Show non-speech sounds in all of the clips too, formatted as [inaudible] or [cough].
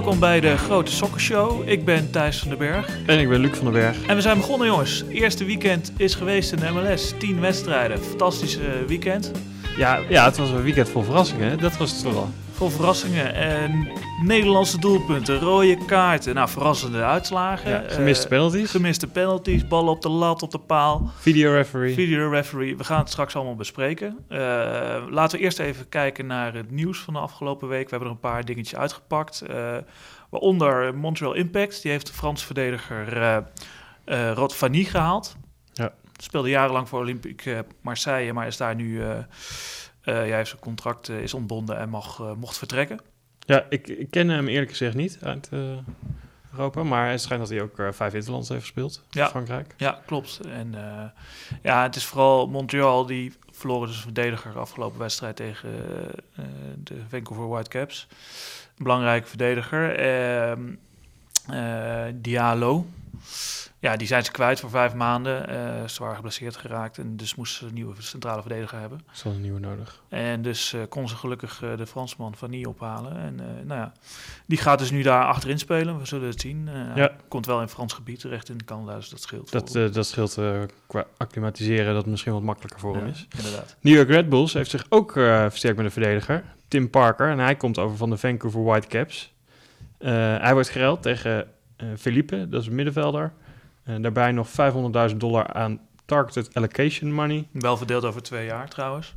Welkom bij de Grote Sokkershow. Ik ben Thijs van den Berg. En ik ben Luc van den Berg. En we zijn begonnen, jongens. Eerste weekend is geweest in de MLS. 10 wedstrijden. Fantastische weekend. Ja, ja, het was een weekend vol verrassingen. Dat was het vooral. Vol verrassingen en Nederlandse doelpunten, rode kaarten. Nou, verrassende uitslagen. Ja, gemiste Eh, penalties. gemiste penalties, ballen op de lat, op de paal. Video referee. Video referee. We gaan het straks allemaal bespreken. Eh, laten we eerst even kijken naar het nieuws van de afgelopen week. We hebben er een paar dingetjes uitgepakt. Eh, waaronder Montreal Impact. Die heeft de Franse verdediger Rod Vanny gehaald. Speelde jarenlang voor Olympique eh, Marseille, maar is daar nu... eh eh, ja, heeft zijn contract eh, is ontbonden en mag, eh, mocht vertrekken. Ja, ik, ik ken hem eerlijk gezegd niet uit eh, Europa. Maar het schijnt dat hij ook eh, vijf interlands heeft gespeeld. Ja. Frankrijk. Ja, klopt. En eh, ja, het is vooral Montreal die verloren dus verdediger de afgelopen wedstrijd tegen eh, de Vancouver Whitecaps. Een belangrijke verdediger. Eh, Diallo. Ja, die zijn ze kwijt voor vijf maanden. eh, zwaar geblesseerd geraakt. En dus moesten ze een nieuwe centrale verdediger hebben. Is wel een nieuwe nodig. En dus eh, kon ze gelukkig eh, de Fransman van Nie ophalen. En nou ja, die gaat dus nu daar achterin spelen. We zullen het zien. Ja. Komt wel in Frans gebied terecht in Canada, dus dat scheelt. Dat, dat scheelt qua acclimatiseren dat het misschien wat makkelijker voor hem is. Inderdaad. New York Red Bulls heeft zich ook versterkt met een verdediger. Tim Parker. En hij komt over van de Vancouver Whitecaps. Hij wordt geruild tegen Felipe, dat is een middenvelder. En daarbij nog 500.000 dollar aan targeted allocation money. Wel verdeeld over twee jaar trouwens.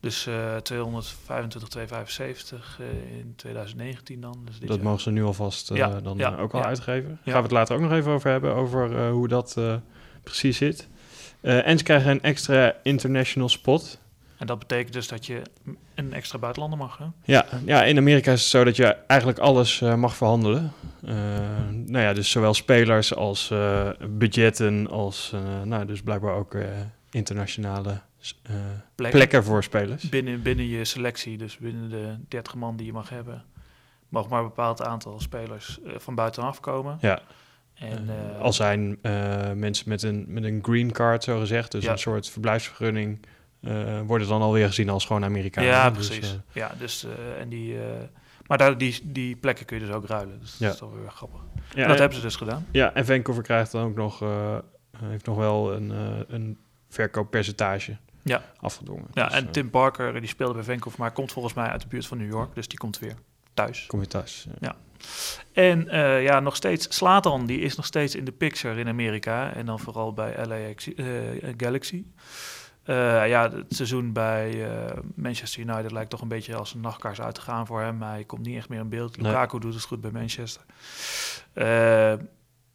Dus eh 225, 275 eh, in 2019 dan. Dus dit Dat jaar. mogen ze nu alvast eh, Ja, dan ja, eh, ook al ja. uitgeven. Ja. Gaan we het later ook nog even over hebben, over eh, hoe dat eh, precies zit. Eh, en ze krijgen een extra international spot. En dat betekent dus dat je een extra buitenlander mag. Hè? Ja, ja, in Amerika is het zo dat je eigenlijk alles eh, mag verhandelen. Eh, nou ja, dus zowel spelers als eh, budgetten, als nou, dus blijkbaar ook internationale Plekken. plekken voor spelers. Binnen, binnen je selectie, dus binnen de 30 man die je mag hebben, mag maar een bepaald aantal spelers van buitenaf komen. Ja. En, Al zijn mensen met een, met een green card, zo gezegd, dus Ja. een soort verblijfsvergunning, eh, worden dan alweer gezien als gewoon Amerikanen. ja, Dus, precies. eh, ja, dus, eh, en die, maar daar, die, die plekken kun je dus ook ruilen. Dus Ja. dat is toch weer grappig. ja, En dat en- hebben ze dus gedaan. Ja, en Vancouver krijgt dan ook nog, heeft nog wel een, een verkooppercentage Ja. afgedwongen. Ja, Dus, en Tim Parker, die speelde bij Vancouver, maar komt volgens mij uit de buurt van New York. Dus die komt weer thuis. Kom je thuis. Ja. En ja, nog steeds, Slatan, die is nog steeds in de picture in Amerika. En dan vooral bij eh, Galaxy. Eh, ja, het seizoen bij eh, Manchester United lijkt toch een beetje als een nachtkaars uit te gaan voor hem. Hij komt niet echt meer in beeld. Nee. Lukaku doet het goed bij Manchester. Eh,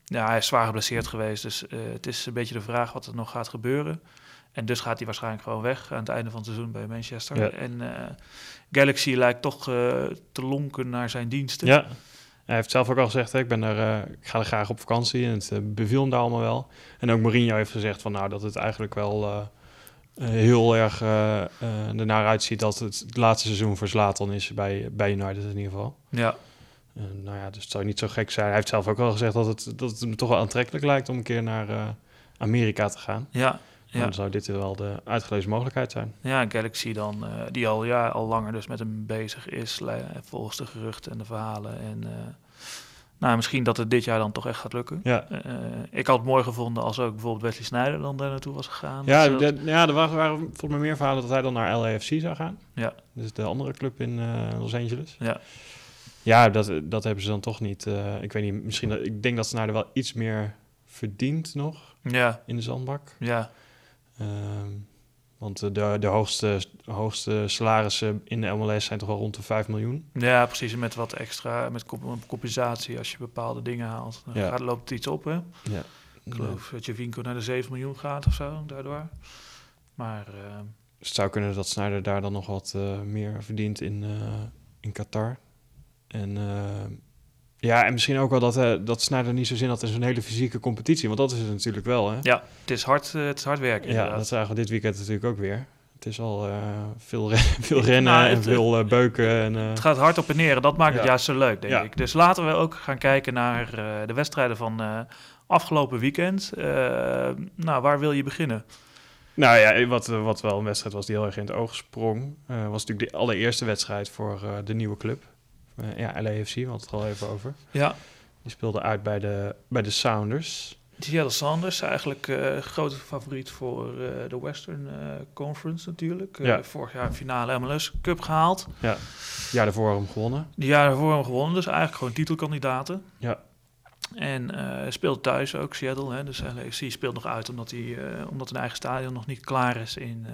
ja, hij is zwaar geblesseerd geweest. Dus het is een beetje de vraag wat er nog gaat gebeuren. En dus gaat hij waarschijnlijk gewoon weg aan het einde van het seizoen bij Manchester. Ja. En Galaxy lijkt toch te lonken naar zijn diensten. ja. Hij heeft zelf ook al gezegd, hè, ik, ben er, ik ga er graag op vakantie en het eh, beviel hem daar allemaal wel. En ook Mourinho heeft gezegd van, nou, dat het eigenlijk wel heel erg eh, eh, ernaar uitziet dat het het laatste seizoen voor Zlatan is bij, bij United in ieder geval. Ja, nou ja, dus het zou niet zo gek zijn. Hij heeft zelf ook al gezegd dat het, dat het hem toch wel aantrekkelijk lijkt om een keer naar eh, Amerika te gaan. ja, ja. Dan zou dit wel de uitgelezen mogelijkheid zijn. Ja, Galaxy dan, eh, die al, ja, al langer dus met hem bezig is, volgens de geruchten en de verhalen. En eh, nou, misschien dat het dit jaar dan toch echt gaat lukken. Ja, Eh, ik had het mooi gevonden als ook bijvoorbeeld Wesley Sneijder dan daar naartoe was gegaan. ja, Dus, de- ja er waren, waren volgens mij meer verhalen dat hij dan naar LAFC zou gaan. Ja. Dus de andere club in eh, Los Angeles. Ja. Ja, dat, dat hebben ze dan toch niet. eh, ik weet niet, misschien... Dat, ik denk dat Snyder wel iets meer verdient nog ja, in de zandbak. ja, Ehm, want de, de hoogste, hoogste salarissen in de MLS zijn toch wel rond de 5 miljoen. ja, precies. Met wat extra, met comp- compensatie als je bepaalde dingen haalt. Dan Ja. gaat, loopt het iets op, hè? Ja. Ik geloof dat je Vinco naar de 7 miljoen gaat of zo, daardoor. Maar eh, Dus het zou kunnen dat Snyder daar dan nog wat eh, meer verdient in, eh, in Qatar. En eh, ja, en misschien ook wel dat, eh dat Snyder niet zo zin had in zo'n hele fysieke competitie. Want dat is het natuurlijk wel, hè? ja, het is hard, eh, het is hard werken Ja, inderdaad. dat zagen we dit weekend natuurlijk ook weer. Het is al eh, veel, [laughs] veel rennen Nou, en veel beuken. En, Het gaat hard op en neer en dat maakt het juist zo leuk, denk Ja. ik. Dus laten we ook gaan kijken naar de wedstrijden van afgelopen weekend. Nou, waar wil je beginnen? Nou ja, wat, wat wel een wedstrijd was die heel erg in het oog sprong, was natuurlijk de allereerste wedstrijd voor de nieuwe club. Eh, ja, LAFC, we hadden het al even over. Ja, Die speelde uit bij de, bij de Sounders. Seattle Sanders, eigenlijk eh, grote favoriet voor eh, de Western Conference natuurlijk. Ja. Vorig jaar finale MLS Cup gehaald. Ja, jaar daarvoor hem gewonnen. Die jaar daarvoor hem gewonnen, dus eigenlijk gewoon titelkandidaten. Ja. En speelt thuis ook Seattle. Hè? Dus LAFC speelt nog uit omdat, hij, omdat een eigen stadion nog niet klaar is in,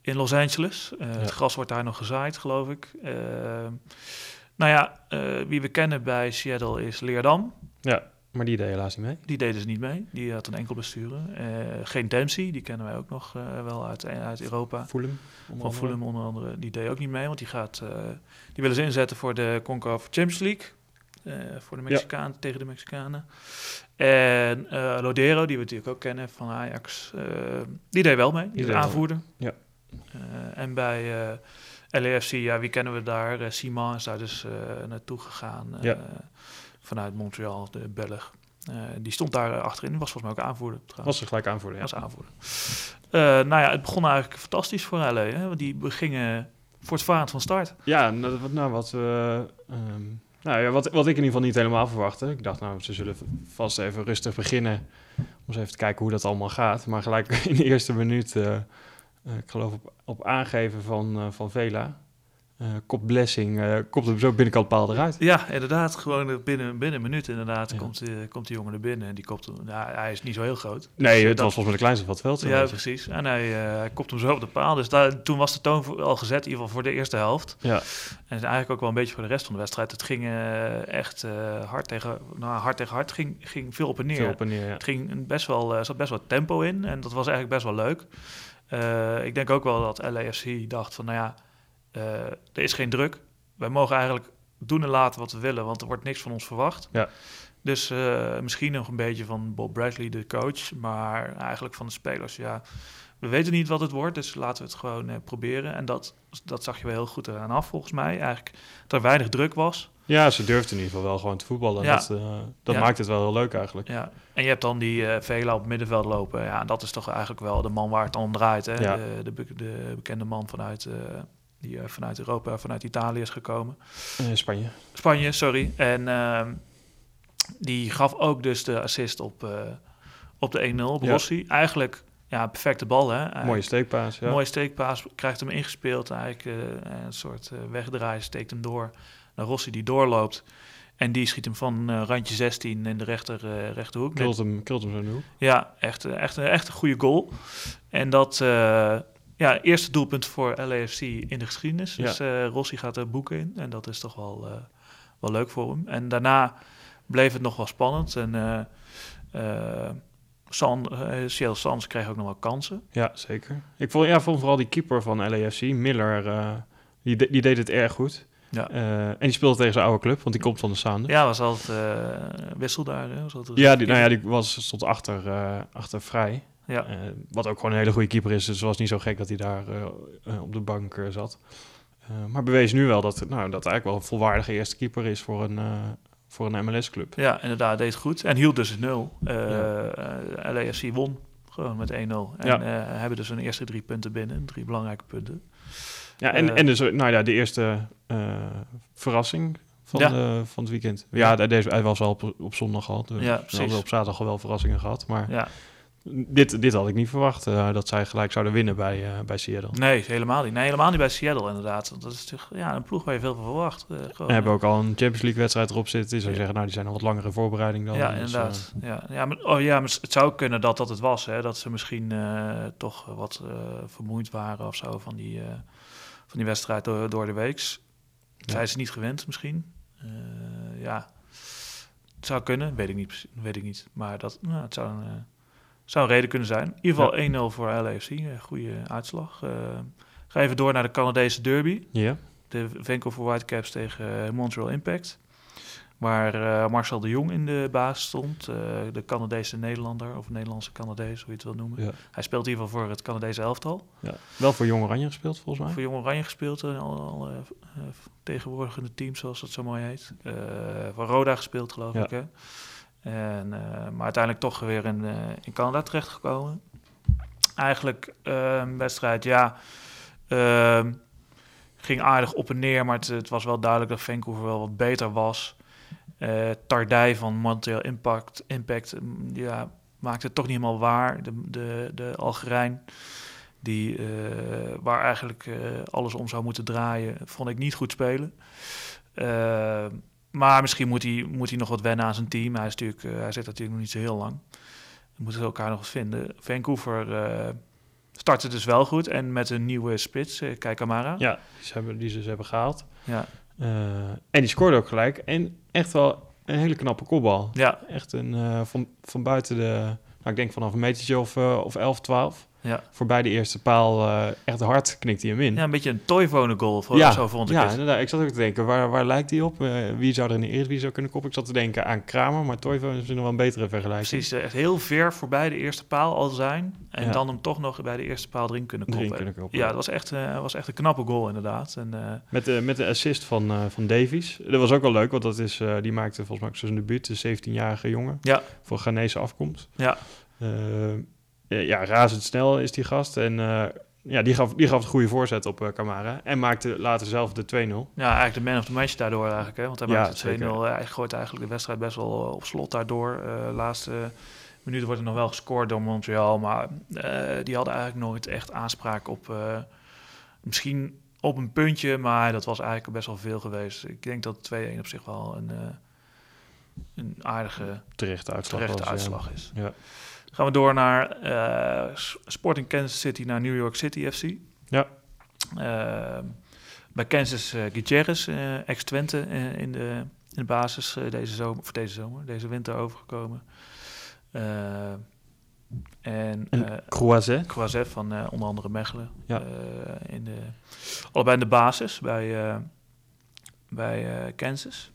in Los Angeles. Ja. Het gras wordt daar nog gezaaid, geloof ik. Nou ja, eh, wie we kennen bij Seattle is Leerdam. Ja, maar die deed helaas niet mee. Die deden dus niet mee. Die had een enkel besturen. Eh, geen Dempsey, die kennen wij ook nog eh, wel uit, uit Europa. Fulham. Van Fulham onder andere, die deed ook niet mee, want die, gaat, die willen ze inzetten voor de Concacaf Champions League. voor de Mexicanen, tegen de Mexicanen. En Lodero, die we natuurlijk ook kennen van Ajax, die deed wel mee. Die, Die deed aanvoerder. Ja. En bij LAFC, ja, wie kennen we daar? Eh Simon is daar dus eh, naartoe gegaan eh, Ja. vanuit Montreal, de Belg. Die stond daar achterin, was volgens mij ook aanvoerder. Trouwens. Was er gelijk aanvoerder, ja. Als aanvoerder. Nou ja, het begon eigenlijk fantastisch voor LA. Hè? Want die gingen voortvarend van start. Ja, nou, wat, nou, wat, we, ehm, nou ja, wat, wat ik in ieder geval niet helemaal verwachtte. Ik dacht, nou, ze zullen vast even rustig beginnen. Om eens even te kijken hoe dat allemaal gaat. Maar gelijk [laughs] in de eerste minuut, ik geloof op, op aangeven van, eh, van Vela, eh kop Blessing, eh komt hem zo binnenkant paal eruit. Ja, inderdaad. Gewoon binnen, binnen een minuut inderdaad Ja. komt, eh, komt die jongen er binnen. En die kopt hem, nou, hij is niet zo heel groot. Nee, Dus, het was volgens mij de kleinste van het veld. Ja, precies. En hij, eh, hij kopt hem zo op de paal. Dus daar, toen was de toon al gezet, in ieder geval voor de eerste helft. Ja. En eigenlijk ook wel een beetje voor de rest van de wedstrijd. Het ging eh, echt eh, hard, tegen, nou, hard tegen hard. ging, ging veel op en neer. Veel op en neer, ja. Het ging best wel, er zat best wel tempo in en dat was eigenlijk best wel leuk. Eh, ik denk ook wel dat LAFC dacht van, nou ja, eh, er is geen druk. Wij mogen eigenlijk doen en laten wat we willen, want er wordt niks van ons verwacht. Ja. Dus eh, misschien nog een beetje van Bob Bradley, de coach, maar eigenlijk van de spelers, ja. We weten niet wat het wordt, dus laten we het gewoon proberen. En dat, dat zag je wel heel goed eraan af, volgens mij. Eigenlijk dat er weinig druk was. Ja, ze durfden in ieder geval wel gewoon te voetballen. Ja. Dat, dat Ja. maakt het wel heel leuk eigenlijk. Ja, en je hebt dan die eh Vela op het middenveld lopen. Ja, en dat is toch eigenlijk wel de man waar het om draait. Hè? Ja. De, de, de bekende man vanuit, eh, die eh, vanuit Europa, vanuit Italië is gekomen. Spanje. Spanje, sorry. En ehm, die gaf ook dus de assist op, op de 1-0 op Ja. Rossi. Eigenlijk ja, perfecte bal. Hè? Mooie steekpaas, ja. Mooie steekpaas, krijgt hem ingespeeld. Eigenlijk een soort wegdraai, steekt hem door naar Rossi die doorloopt. En die schiet hem van eh, randje 16 in de rechter, eh rechterhoek. Krult hem, krult hem zo ja, echt, eh, echt, een- echt een goede goal. En dat, ja, eerste doelpunt voor LAFC in de geschiedenis. Ja. Dus Rossi gaat er boeken in. En dat is toch wel, wel leuk voor hem. En daarna bleef het nog wel spannend. En San, Seattle Sands kreeg ook nog wel kansen. Ja, zeker. Ik vond, ja, vond vooral die keeper van LAFC, Miller, die, de- die deed het erg goed. Ja. Eh, en die speelde tegen zijn oude club, want die komt van de Sounders. Ja, was altijd eh, wissel daar. Hè? Was altijd Ja, die, nou ja, die was, stond achter, eh, achter vrij. Ja. Wat ook gewoon een hele goede keeper is. Dus het was niet zo gek dat hij daar op de bank zat. Maar bewees nu wel dat, nou, dat eigenlijk wel een volwaardige eerste keeper is voor een, voor een MLS-club. Ja, inderdaad, deed het goed. En hield dus het nul. Ja. eh, LAFC won gewoon met 1-0. En Ja. hebben dus hun eerste drie punten binnen. Drie belangrijke punten. Ja, en, Eh, en dus, nou ja, de eerste eh, verrassing van, Ja. de, van het weekend. Ja, hij deze, hij was al op, op zondag al. We Ja, hadden precies. op zaterdag al wel verrassingen gehad. Maar Ja, dit, dit had ik niet verwacht, eh, dat zij gelijk zouden winnen bij, eh, bij Seattle. nee, helemaal niet. Nee, helemaal niet bij Seattle inderdaad. Dat is toch ja, een ploeg waar je veel van verwacht. Eh, gewoon, We hebben ook al een Champions League wedstrijd erop zitten. Zou Ja. zeggen, nou, die zijn al wat langere voorbereiding dan. ja, Dus, inderdaad. eh, ja, ja, maar, oh, ja, maar het zou kunnen dat dat het was. Hè? Dat ze misschien eh, toch wat eh, vermoeid waren of zo van die, eh, van die wedstrijd door, door de weeks. Ja. Zijn ze niet gewend misschien? Eh, ja, het zou kunnen. Weet ik niet. Weet ik niet. Maar dat, nou, het zou een, eh, zou een reden kunnen zijn. In ieder geval 1-0 voor LAFC. eh, goede uitslag. Eh, ga even door naar de Canadese derby. ja. De Vancouver Whitecaps tegen eh, Montreal Impact. Waar eh, Marcel de Jong in de baas stond. eh, de Canadese Nederlander, of Nederlandse Canadees, hoe je het wil noemen. Ja. Hij speelt in ieder geval voor het Canadese elftal. Ja. Wel voor Jong Oranje gespeeld, volgens mij. Voor Jong Oranje gespeeld, en al, al eh, eh, tegenwoordigende teams, zoals dat zo mooi heet. Eh, voor Roda gespeeld, geloof Ja. ik. Hè? En, eh, maar uiteindelijk toch weer in, eh, in Canada terechtgekomen. Eigenlijk eh, een wedstrijd, ja, ehm, ging aardig op en neer, maar het, het was wel duidelijk dat Vancouver wel wat beter was. Eh Tardij van Montreal Impact, Impact mm, ja, maakte het toch niet helemaal waar. De, de, de Algerijn, die, eh, waar eigenlijk eh, alles om zou moeten draaien, vond ik niet goed spelen. Maar misschien moet hij, moet hij nog wat wennen aan zijn team. Hij, is natuurlijk, hij zit natuurlijk nog niet zo heel lang. We moeten elkaar nog eens vinden. Vancouver startte dus wel goed. En met een nieuwe spits, Kei Kamara. Ja, die ze hebben, die ze dus hebben gehaald. Ja. Eh, en die scoorde ook gelijk. En echt wel een hele knappe kopbal. Ja, Echt een, eh, van, van buiten de... Nou, ik denk vanaf een metertje of, eh, of 11, 12. Ja. Voorbij de eerste paal eh, echt hard knikt hij hem in. ja, een beetje een toyfone goal, voor, ja, zo vond ik ja, het. inderdaad. Ik zat ook te denken, waar, waar lijkt hij op? Eh, wie zou er in de Eredivisie zou kunnen koppen? Ik zat te denken aan Kramer, maar Toivonen is nog wel een betere vergelijking. Precies, eh, echt heel ver voorbij de eerste paal al zijn. En Ja. dan hem toch nog bij de eerste paal erin kunnen Erin koppen. kunnen koppen. Ja, dat was echt, eh, was echt een knappe goal inderdaad. En, Met, de, met de assist van, van Davies. Dat was ook wel leuk, want dat is, die maakte volgens mij ook zijn debuut, de 17-jarige jongen. Ja. Voor Ghanese afkomst. Ja. Ja, ja, razendsnel is die gast. En eh, ja, die gaf, die gaf een goede voorzet op eh Camara. En maakte later zelf de 2-0. ja, eigenlijk de man of the match daardoor eigenlijk. Hè? Want hij Ja, maakte 2-0. zeker. Hij gooit eigenlijk de wedstrijd best wel op slot daardoor. Eh laatste minuten wordt er nog wel gescoord door Montreal. Maar eh, die hadden eigenlijk nooit echt aanspraak op... eh, misschien op een puntje, maar dat was eigenlijk best wel veel geweest. Ik denk dat 2-1 op zich wel een, eh, een aardige Terechte uitslag. terechte was, ja. uitslag is. Ja. Gaan we door naar S- Sporting Kansas City naar New York City FC. Ja. Eh, bij Kansas eh Gutierrez, ex-Twente in, de, in de basis deze zomer, voor deze zomer, deze winter overgekomen. En Croiset. Croiset van onder andere Mechelen. Ja. In de, allebei in de basis bij, bij eh, Kansas.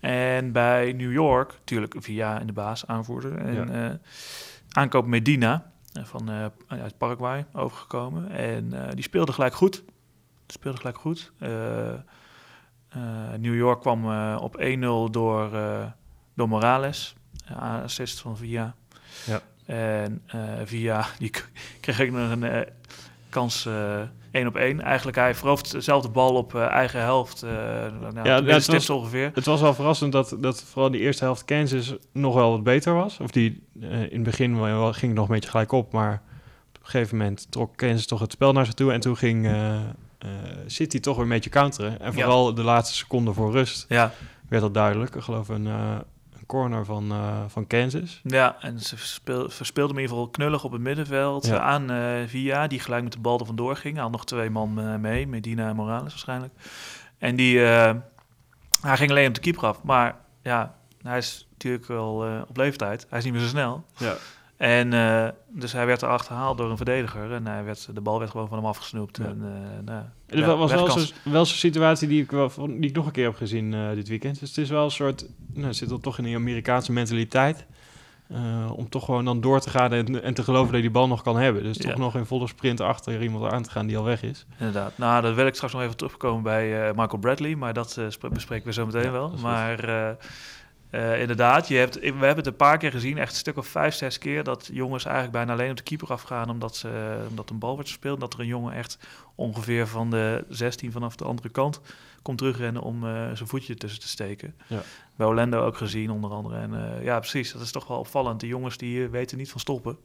En bij New York, natuurlijk via in de baas aanvoerder. En Ja. eh, aankoop Medina eh, van, eh, uit Paraguay overgekomen. En die speelde gelijk goed. Speelde gelijk goed. New York kwam op 1-0 door, door Morales. Assist van Via. Ja. En Via, [laughs] die kreeg ik nog een kans één op één. Eigenlijk, hij verovert dezelfde bal op eh, eigen helft. eh nou, Ja, het was- ongeveer. Het was wel verrassend dat, dat vooral die eerste helft Kansas nog wel wat beter was. Of die eh, in het begin ging het nog een beetje gelijk op, maar op een gegeven moment trok Kansas toch het spel naar zich toe. En toen ging City toch weer een beetje counteren. En Ja. vooral de laatste seconde voor rust Ja, werd dat duidelijk. Ik geloof een, een corner van, eh, van Kansas. ja, en ze verspeel, verspeelde hem in ieder geval knullig op het middenveld Ja. aan eh, Via, die gelijk met de bal er vandoor ging. Hij had nog twee man eh, mee, Medina en Morales waarschijnlijk. En die, eh, hij ging alleen op de keeper af. Maar ja, hij is natuurlijk wel eh, op leeftijd. Hij is niet meer zo snel. Ja. En eh, dus hij werd er achterhaald door een verdediger. En hij werd, de bal werd gewoon van hem afgesnoept. Ja. En, eh, nou, Het ja, was wel zo'n wel situatie die ik, wel, die ik nog een keer heb gezien eh, dit weekend. Dus het is wel een soort, nou, het zit dan toch in die Amerikaanse mentaliteit. om toch gewoon dan door te gaan en, en te geloven dat je die bal nog kan hebben. Dus Ja. toch nog in volle sprint achter iemand aan te gaan die al weg is. Inderdaad. Nou, dat wil ik straks nog even terugkomen bij Michael Bradley. Maar dat sp- bespreken we zo meteen Ja, wel. dat. Maar eh, inderdaad, je hebt, we hebben het een paar keer gezien. Echt een stuk of vijf, zes keer. Dat jongens eigenlijk bijna alleen op de keeper afgaan. Omdat, ze, omdat een bal wordt gespeeld. Dat er een jongen echt ongeveer van de 16 vanaf de andere kant komt terugrennen om eh, zijn voetje tussen te steken. Ja. Bij Orlando ook gezien, onder andere. En eh, ja, precies. Dat is toch wel opvallend. Die jongens die weten niet van stoppen.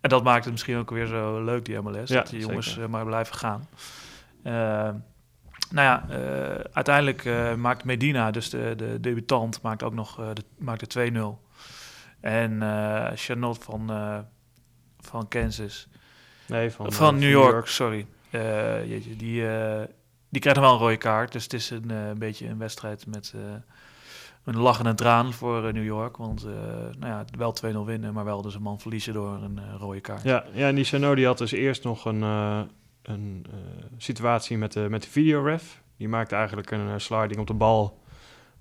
En dat maakt het misschien ook weer zo leuk, die MLS. Ja, dat die jongens maar blijven gaan. Nou ja, eh, uiteindelijk eh, maakt Medina, dus de, de debutant, maakt ook nog eh, de, maakt de 2-0. En Chanot van, van Kansas, Nee, van, van, New York, sorry. Jeetje, die, die krijgt nog wel een rode kaart. Dus het is een, een beetje een wedstrijd met een lach en een traan voor New York. Want nou ja, wel 2-0 winnen, maar wel dus een man verliezen door een rode kaart. Ja, ja, en die Sano die had dus eerst nog een, een eh, situatie met de, met de videoref. Die maakte eigenlijk een eh, sliding op de bal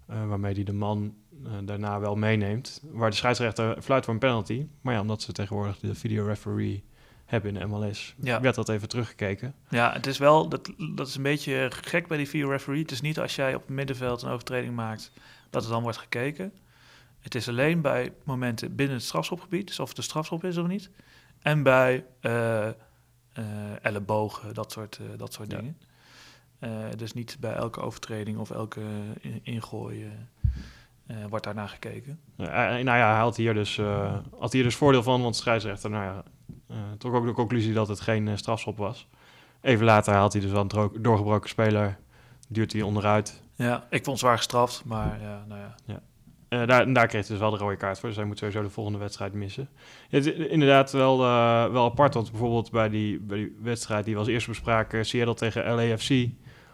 eh, waarmee hij de man daarna wel meeneemt. Waar de scheidsrechter fluit voor een penalty. Maar ja, omdat ze tegenwoordig de videoreferee hebben in de MLS, Ja. werd dat even teruggekeken. Ja, het is wel, dat, dat is een beetje gek bij die video referee. Het is niet als jij op het middenveld een overtreding maakt, dat er dan wordt gekeken. Het is alleen bij momenten binnen het strafschopgebied, dus of het een strafschop is of niet. En bij ellebogen, dat soort, eh, dat soort Ja. dingen. Eh, dus niet bij elke overtreding of elke in- ingooi eh, eh, wordt daarnaar gekeken. Eh, eh, nou ja, hij had hier, dus, eh, had hier dus voordeel van, want de scheidsrechter nou ja, eh, trok ook de conclusie dat het geen eh, strafschop was. Even later haalt hij dus wel een doorgebroken speler, duurt hij onderuit. Ja, ik vond zwaar gestraft, maar ja, nou ja. Eh, daar, en daar kreeg hij dus wel de rode kaart voor, dus hij moet sowieso de volgende wedstrijd missen. Het is inderdaad wel, eh, wel apart, want bijvoorbeeld bij die, bij die wedstrijd die we als eerste bespraken, Seattle tegen LAFC,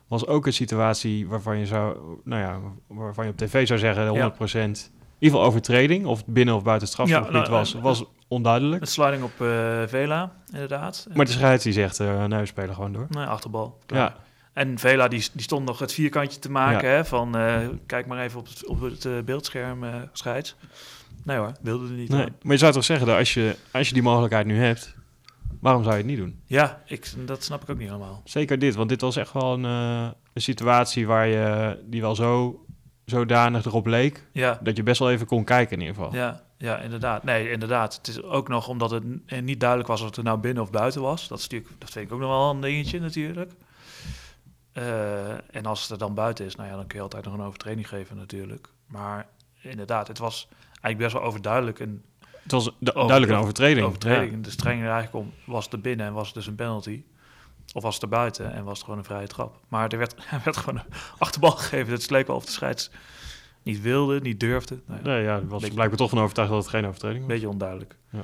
was ook een situatie waarvan je zou, nou ja, waarvan je op tv zou zeggen 100%, in ieder geval overtreding, of binnen of buiten het strafschopgebied Ja, nou, was, eh, was onduidelijk. Het sliding op Vela, inderdaad. Maar de scheids die zegt, nee, we spelen gewoon door. Nee, achterbal. Klaar. Ja, En Vela die, die stond nog het vierkantje te maken. Hè, van eh, kijk maar even op het, op het eh, beeldscherm, eh scheids. Nee hoor, wilde er niet. nee. maar je zou toch zeggen dat als je, als je die mogelijkheid nu hebt, waarom zou je het niet doen? Ja, ik, dat snap ik ook niet helemaal. Zeker dit, want dit was echt wel een, een situatie waar je, die wel zo zodanig erop leek, Ja, dat je best wel even kon kijken in ieder geval. ja, ja, inderdaad. Nee, inderdaad. Het is ook nog omdat het niet duidelijk was of het er nou binnen of buiten was. Dat, is natuurlijk, dat vind ik ook nog wel een dingetje natuurlijk. Eh, en als het er dan buiten is, nou ja, dan kun je altijd nog een overtreding geven natuurlijk. Maar inderdaad, het was eigenlijk best wel overduidelijk een Het was du- Over- duidelijk een overtreding. overtreding. De streng er eigenlijk om was het er binnen en was het dus een penalty. Of was het er buiten en was het gewoon een vrije trap. Maar er werd, [laughs] er werd gewoon een achterbal gegeven. Het leek wel of de scheids niet wilde, niet durfde. Nou ja, nee, ja, was Beetje- blijkbaar toch van overtuigd dat het geen overtreding was. beetje onduidelijk. Ja.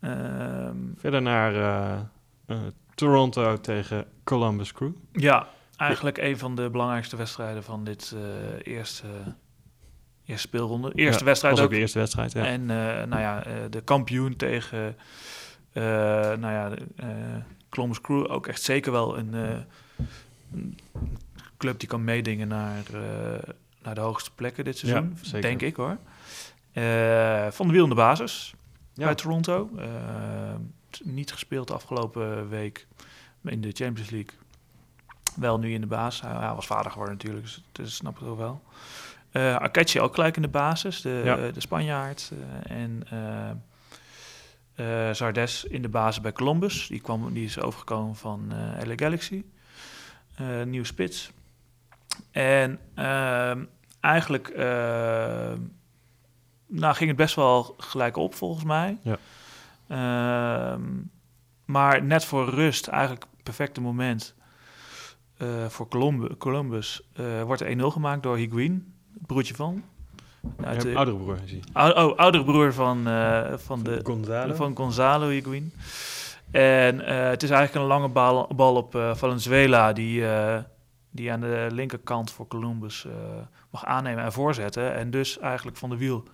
Ehm, Verder naar eh, Toronto tegen Columbus Crew. ja, eigenlijk een van de belangrijkste wedstrijden van dit eh, eerste, eerste speelronde. Eerste Ja, wedstrijd was ook. de eerste wedstrijd, ja. En eh, nou ja, eh, de kampioen tegen nou ja, Columbus Crew ook echt zeker wel een, een club die kan meedingen naar, naar de hoogste plekken dit seizoen. Ja, zeker. Denk ik hoor. Van de wiel in de basis bij Toronto. Niet gespeeld de afgelopen week in de Champions League. Wel nu in de basis. Hij, hij was vader geworden natuurlijk, dus dat snap ik ook wel. Akechi ook gelijk in de basis, de, Ja. de Spanjaard. eh, en eh eh, Zardes in de basis bij Columbus. Die, kwam, die is overgekomen van LA Galaxy. Nieuw spits. En ehm, eigenlijk nou, ging het best wel gelijk op volgens mij. Ja. Ehm, maar net voor rust, eigenlijk perfecte moment eh, voor Columbu- Columbus, eh, wordt er 1-0 gemaakt door Higuain, het broertje van. Uit de, oudere broer ou- oh, oudere broer van, eh, van, de, Gonzalo. van Gonzalo Higuain. En het is eigenlijk een lange bal, bal op eh, Valenzuela, die, die aan de linkerkant voor Columbus mag aannemen en voorzetten. En dus eigenlijk van de wiel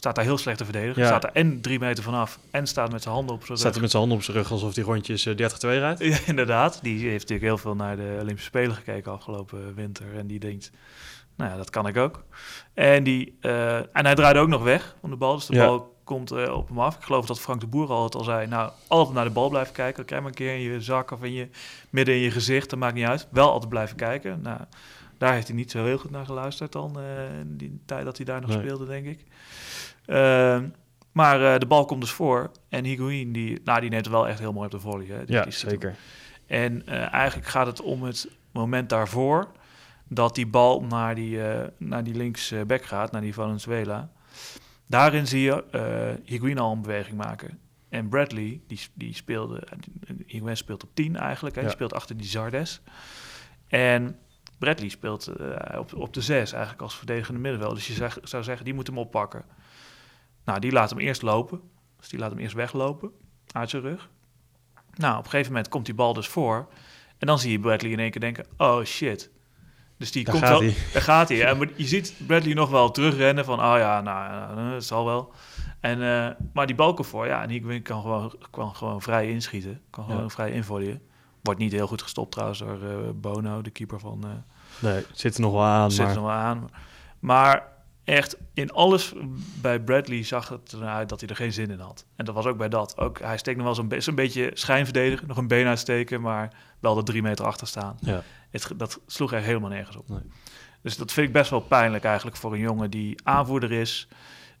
staat daar heel slecht te verdedigen. Ja. Staat er en drie meter vanaf en staat met zijn handen op zijn Staat rug. hij met zijn handen op zijn rug alsof hij rondjes eh, 30-2 rijdt? [laughs] Ja, inderdaad. Die heeft natuurlijk heel veel naar de Olympische Spelen gekeken afgelopen winter. En die denkt, nou ja, dat kan ik ook. En, die, eh, en hij draaide ook nog weg van de bal. Dus de Ja. bal komt eh, op hem af. Ik geloof dat Frank de Boer al het al zei. Nou, altijd naar de bal blijven kijken. Dan krijg je maar een keer in je zak of in je, midden in je gezicht. Dat maakt niet uit. Wel altijd blijven kijken. Nou, daar heeft hij niet zo heel goed naar geluisterd dan. eh, in die tijd dat hij daar nog Nee. speelde, denk ik. Ehm, maar eh, de bal komt dus voor. En Higuain, die, nou, die neemt wel echt heel mooi op de volley. Hè. Die- Ja, die zeker. en eh, eigenlijk gaat het om het moment daarvoor dat die bal naar die, eh naar die linksback gaat, naar die Valenzuela. Daarin zie je eh Higuain al een beweging maken. En Bradley, die, die speelde, Higuain speelt op 10 eigenlijk, Ja. speelt achter die Zardes. En Bradley speelt eh, op, op de 6 eigenlijk als verdedigende middenveld. Dus je zeg- zou zeggen, die moet hem oppakken. Nou, die laat hem eerst lopen. Dus die laat hem eerst weglopen uit zijn rug. Nou, op een gegeven moment komt die bal dus voor. En dan zie je Bradley in één keer denken, oh shit. Dus die Daar komt wel, [laughs] daar gaat hij. En je ziet Bradley nog wel terugrennen van, oh ja, nou, eh, het zal wel. En, eh, maar die bal komt voor, ja, en Higuain kan gewoon, kan gewoon vrij inschieten. Kan gewoon Ja. vrij involleyen. Wordt niet heel goed gestopt trouwens door eh, Bono, de keeper van... eh Nee, zit er nog wel aan. zit Maar, er nog wel aan. Maar echt in alles bij Bradley zag het eruit dat hij er geen zin in had. En dat was ook bij dat. Ook, hij steekt nog wel zo'n be- zo'n beetje schijnverdedigen, nog een been uitsteken, maar wel er drie meter achter staan. ja. Het, dat sloeg echt helemaal nergens op. Nee. Dus dat vind ik best wel pijnlijk eigenlijk voor een jongen die aanvoerder is,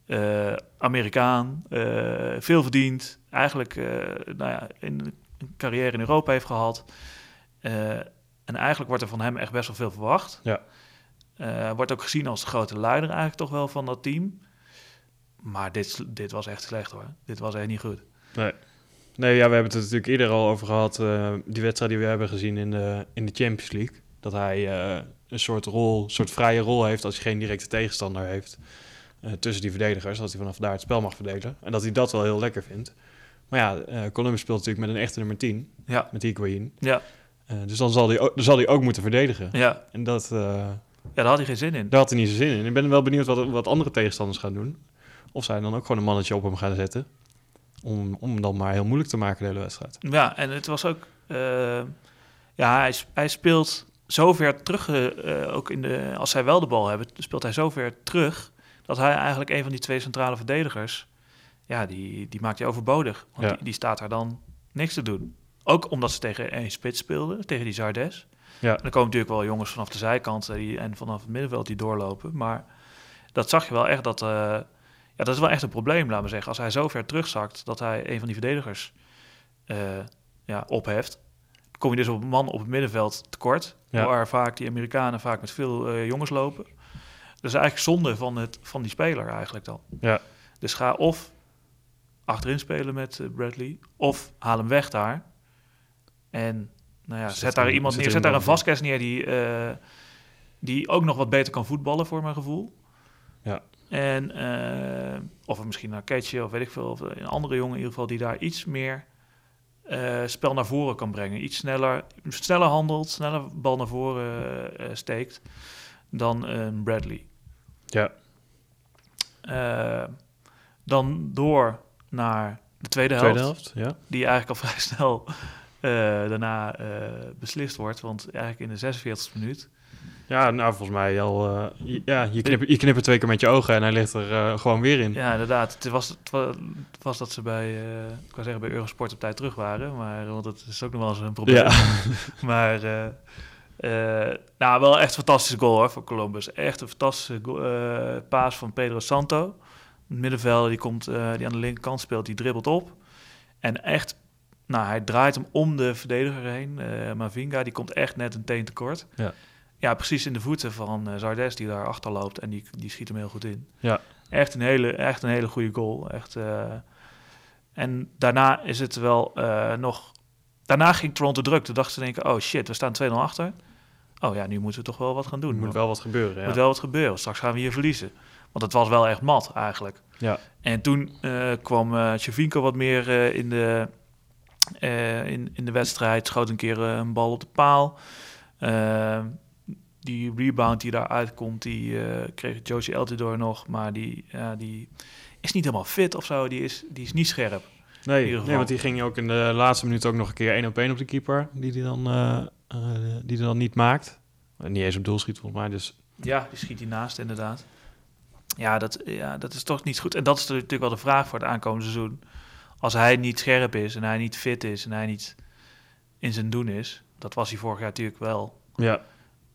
eh, Amerikaan, veel verdient, eigenlijk eh, nou ja, een een carrière in Europa heeft gehad. Eh, en eigenlijk wordt er van hem echt best wel veel verwacht. Ja. Eh, wordt ook gezien als de grote leider eigenlijk toch wel van dat team. Maar dit, dit was echt slecht hoor. Dit was echt niet goed. Nee. Nee, ja, we hebben het er natuurlijk eerder al over gehad. eh, die wedstrijd die we hebben gezien in de, in de Champions League. Dat hij een soort rol, een soort vrije rol heeft als hij geen directe tegenstander heeft. tussen die verdedigers, dat hij vanaf daar het spel mag verdelen. En dat hij dat wel heel lekker vindt. Maar ja, eh, Columbus speelt natuurlijk met een echte nummer 10, Ja, met Higuain. ja, Eh, dus dan zal, hij ook, dan zal hij ook moeten verdedigen. ja. En dat, eh, ja daar had hij geen zin in. daar had hij niet zo zin in. Ik ben wel benieuwd wat, wat andere tegenstanders gaan doen. Of zij dan ook gewoon een mannetje op hem gaan zetten. Om, om hem dan maar heel moeilijk te maken de hele wedstrijd. Ja, en het was ook... ja, hij, hij speelt zo ver terug, ook in de, als zij wel de bal hebben, speelt hij zo ver terug, dat hij eigenlijk een van die twee centrale verdedigers, ja, die, die maakt hij overbodig. Want Ja. die, die staat daar dan niks te doen. Ook omdat ze tegen één spits speelden, tegen die Zardes. Ja. En er komen natuurlijk wel jongens vanaf de zijkant eh, die, en vanaf het middenveld die doorlopen. Maar dat zag je wel echt dat... eh, ja, dat is wel echt een probleem, laten we zeggen. Als hij zo ver terugzakt dat hij een van die verdedigers eh, ja, opheft... kom je dus op een man op het middenveld tekort. Ja. Waar vaak die Amerikanen vaak met veel jongens lopen. Dat is eigenlijk zonde van, het, van die speler eigenlijk dan. Ja. Dus ga of achterin spelen met eh, Bradley... of haal hem weg daar. En nou ja, Zet zet daar iemand zet neer. Zet daar een. Vasquez neer die, eh, die ook nog wat beter kan voetballen, voor mijn gevoel. Ja. En, eh, of misschien naar Ketje of weet ik veel. Of een andere jongen in ieder geval die daar iets meer spel naar voren kan brengen. Iets sneller, sneller handelt, sneller bal naar voren steekt dan een Bradley. Ja. Dan door naar de tweede helft Tweede helft, ja. die eigenlijk al [laughs] vrij snel eh, daarna eh, beslist wordt. Want eigenlijk in de 46e minuut. Ja, nou, volgens mij al... eh, je- ja, je je knippert twee keer met je ogen en hij ligt er gewoon weer in. Ja, inderdaad. Het was, het wa- het was dat ze bij, ik wou zeggen bij Eurosport op tijd terug waren. Maar, want dat is ook nog wel eens een probleem. Ja. [laughs] Maar nou, wel echt een fantastische goal hoor, voor Columbus. Echt een fantastische paas van Pedro Santo. Middenvelder die, komt, eh, die aan de linkerkant speelt, die dribbelt op. En echt, nou, hij draait hem om de verdediger heen. eh Mavinga, die komt echt net een teen tekort. Ja. Ja, precies in de voeten van eh, Zardes die daar achter loopt. En die, die schiet hem heel goed in. Ja. Echt een hele, echt een hele goede goal. Echt, en daarna is het wel nog... Daarna ging Toronto druk. Toen dachten ze denken, oh shit, we staan 2-0 achter. Oh ja, nu moeten we toch wel wat gaan doen. Er moet wel wat gebeuren, er ja. moet wel wat gebeuren. Straks gaan we hier verliezen. Want het was wel echt mat eigenlijk. Ja. En toen eh, kwam Tjevinko wat meer eh, in, de, in, in de wedstrijd. Schoot een keer een bal op de paal. Eh, die rebound die daaruit komt, die kreeg Josie Eltidoor nog. Maar die, die is niet helemaal fit of zo. Die is, die is niet scherp. Nee, nee, want die ging ook in de laatste minuut ook nog een keer één op één op de keeper. Die die dan, die die dan niet maakt. Eh, Niet eens op doel schiet volgens mij, dus... Ja, die schiet hij naast inderdaad. Ja dat, ja, dat is toch niet goed. En dat is natuurlijk wel de vraag voor het aankomende seizoen. Als hij niet scherp is en hij niet fit is en hij niet in zijn doen is, dat was hij vorig jaar natuurlijk wel. Ja,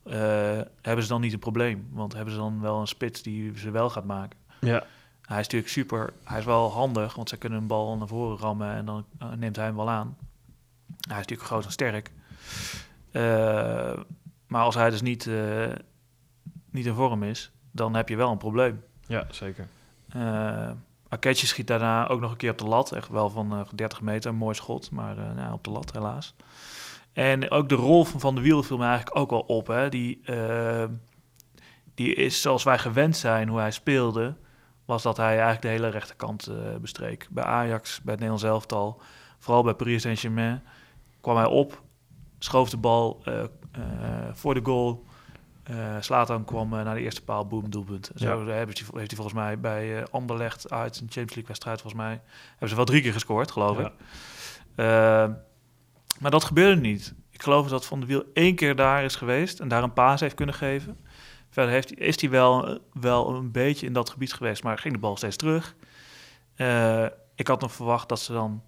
eh, hebben ze dan niet een probleem? Want hebben ze dan wel een spits die ze wel gaat maken? ja, Hij is natuurlijk super, hij is wel handig, want ze kunnen een bal naar voren rammen en dan eh, neemt hij hem wel aan. Hij is natuurlijk groot en sterk. Eh, maar als hij dus niet, eh, niet in vorm is, dan heb je wel een probleem. ja, zeker. Eh Aketje schiet daarna ook nog een keer op de lat. Echt wel van eh, 30 meter, een mooi schot, maar nou, op de lat helaas. En ook de rol van Van de Wiel viel me eigenlijk ook wel op. Hè. Die, die is zoals wij gewend zijn hoe hij speelde, was dat hij eigenlijk de hele rechterkant bestreek. Bij Ajax, bij het Nederlands elftal, vooral bij Paris Saint-Germain, kwam hij op, schoof de bal eh, eh, voor de goal. Eh Slatan kwam eh, naar de eerste paal, boom, doelpunt. Zo hebben ze- heeft hij volgens mij bij eh Anderlecht uit een Champions League wedstrijd, volgens mij, hebben ze wel drie keer gescoord, geloof Ja. ik. Maar dat gebeurde niet. Ik geloof dat Van de Wiel één keer daar is geweest en daar een paas heeft kunnen geven. Verder heeft, hij- is hij wel, wel een beetje in dat gebied geweest, maar ging de bal steeds terug. Ik had nog verwacht dat ze dan,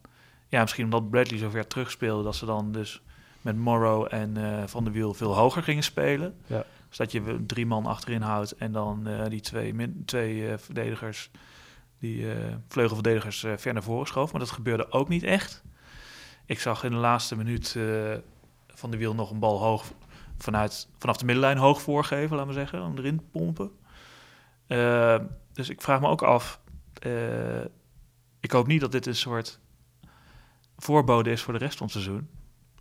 ja, misschien omdat Bradley zo ver terug speelde, dat ze dan dus met Morrow en eh, Van der Wiel veel hoger gingen spelen. Ja. Dus dat je drie man achterin houdt en dan eh, die twee, min, twee eh, verdedigers, die vleugelverdedigers ver naar voren schoof. Maar dat gebeurde ook niet echt. Ik zag in de laatste minuut Van der Wiel nog een bal hoog vanuit, vanaf de middenlijn hoog voorgeven, laten we zeggen, om erin te pompen. Eh, dus ik vraag me ook af, ik hoop niet dat dit een soort voorbode is voor de rest van het seizoen.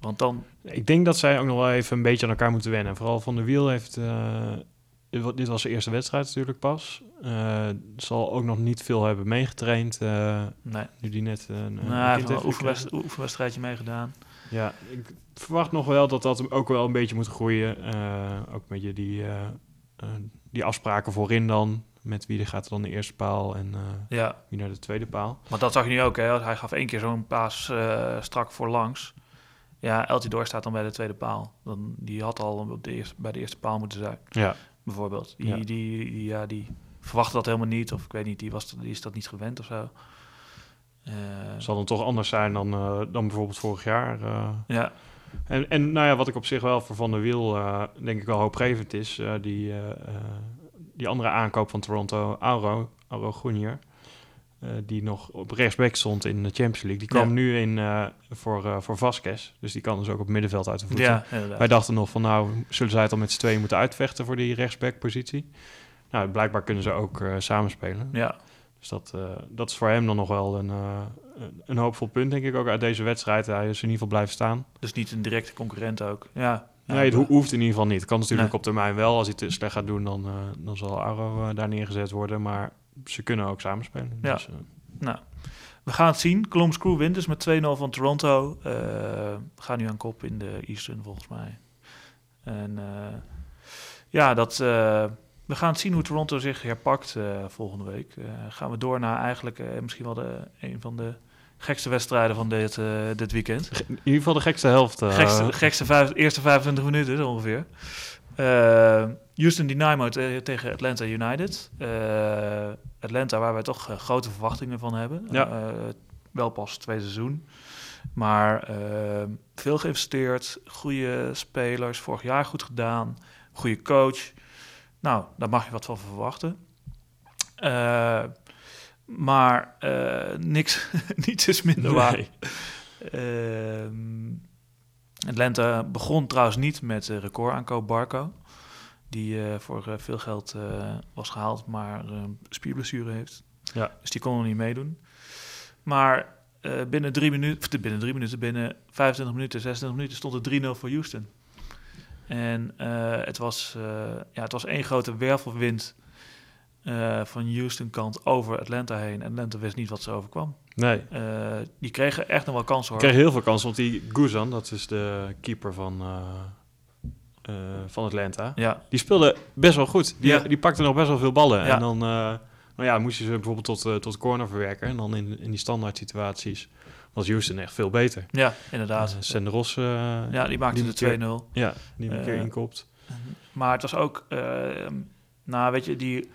Want dan, Ik denk dat zij ook nog wel even een beetje aan elkaar moeten wennen. Vooral Van der Wiel heeft... eh, dit wa- dit was zijn eerste wedstrijd natuurlijk pas. Eh, zal ook nog niet veel hebben meegetraind. eh, nee, nu die net een, nou, hij heeft een oefenwedst- oefenwedstrijdje meegedaan. Ja, ik verwacht nog wel dat dat hem ook wel een beetje moet groeien. Ook een beetje die, die afspraken voorin dan. Met wie er gaat er dan de eerste paal en Ja, wie naar de tweede paal. maar dat zag je nu ook. Hè? Hij gaf één keer zo'n paas strak voor langs. Ja, Eltidoor staat dan bij de tweede paal. Dan, die had al op de eerste, bij de eerste paal moeten zijn. Ja, bijvoorbeeld. Die, Ja. die, die, ja, die verwachtte dat helemaal niet. Of ik weet niet, die, was, die is dat niet gewend of zo. Eh, zal dan toch anders zijn dan, eh, dan bijvoorbeeld vorig jaar. eh. ja, En, en nou ja, wat ik op zich wel voor Van der Wiel denk ik wel hoopgevend is, die, die andere aankoop van Toronto, Auro, Auro Groenier, eh, die nog op rechtsback stond in de Champions League, die kwam Ja. nu in eh, voor, eh voor Vasquez. Dus die kan dus ook op het middenveld uit de voeten. ja. Wij dachten nog van nou, zullen zij het dan met z'n tweeën moeten uitvechten voor die rechtsback-positie? Nou, blijkbaar kunnen ze ook samenspelen. Ja, Dus dat, dat is voor hem dan nog wel een, een, hoopvol punt, denk ik ook, uit deze wedstrijd. Hij is in ieder geval blijven staan. dus niet een directe concurrent ook. Ja, nee, het ho- hoeft in ieder geval niet. Het kan natuurlijk Nee. op termijn wel. Als hij te slecht gaat doen, dan, dan zal Arro eh, daar neergezet worden. Maar ze kunnen ook samenspelen. Ja. Dus, eh, Nou, we gaan het zien. Columbus Crew wint dus met 2-0 van Toronto. Eh, we gaan nu aan kop in de Eastern, volgens mij. En eh, ja, dat, eh, we gaan het zien hoe Toronto zich herpakt eh, volgende week. Eh, gaan we door naar eigenlijk eh, misschien wel de, een van de gekste wedstrijden van dit, eh, dit weekend. in ieder geval de gekste helft. eh, gekste, gekste vijf, eerste 25 minuten ongeveer. Eh, Houston Dynamo te- tegen Atlanta United. Eh, Atlanta, waar wij toch eh, grote verwachtingen van hebben. Ja. Wel pas twee seizoen. Maar veel geïnvesteerd, goede spelers, vorig jaar goed gedaan, goede coach. Nou, daar mag je wat van verwachten. Maar niks, [laughs] niets is minder waar. nee. Ehm Atlanta begon trouwens niet met de recordaankoop Barco. Die eh, voor eh, veel geld was gehaald, maar een spierblessure heeft. Ja. Dus die kon nog niet meedoen. Maar binnen drie minuten, binnen drie minuten, binnen 25 minuten, 26 minuten stond het 3-0 voor Houston. En het, was, ja, het was één grote wervelwind eh, van Houston kant over Atlanta heen. En Atlanta wist niet wat ze overkwam. nee. Eh, die kregen echt nog wel kansen hoor. kreeg heel veel kansen, want die Guzan, dat is de keeper van, eh, van Atlanta, Ja, die speelde best wel goed. Die, Ja. die pakte nog best wel veel ballen. Ja. En dan nou ja, moest je ze bijvoorbeeld tot, tot corner verwerken. En dan in, in die standaard situaties was Houston echt veel beter. ja inderdaad. Uh, Senderos, ja, die maakte die de 2-0. ja, die een keer inkopt. Maar het was ook, nou weet je, die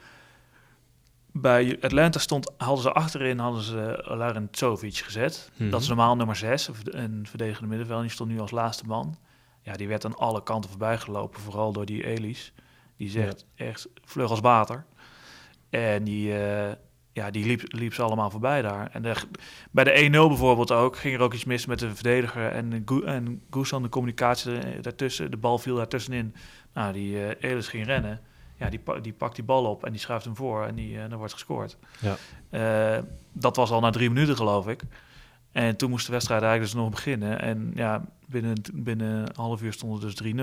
bij Atlanta stond, hadden ze achterin hadden ze Larin Tsovic gezet. Mhm. Dat is normaal nummer 6, een verdedigende middenveld. En die stond nu als laatste man. Ja, die werd aan alle kanten voorbij gelopen, vooral door die Elis. Die zegt echt vlug als water. En die, eh, ja, die liep, liep ze allemaal voorbij daar. En de, bij de 1-0 bijvoorbeeld ook, ging er ook iets mis met de verdediger. En, en Gusan, de communicatie eh, daartussen, de bal viel daartussenin. Nou, die eh Elis ging rennen. Ja, die, die pakt die bal op en die schuift hem voor en die, eh dan wordt gescoord. Ja. Eh, dat was al na drie minuten, geloof ik. En toen moest de wedstrijd eigenlijk dus nog beginnen. En ja, binnen, binnen een half uur stond het dus 3-0.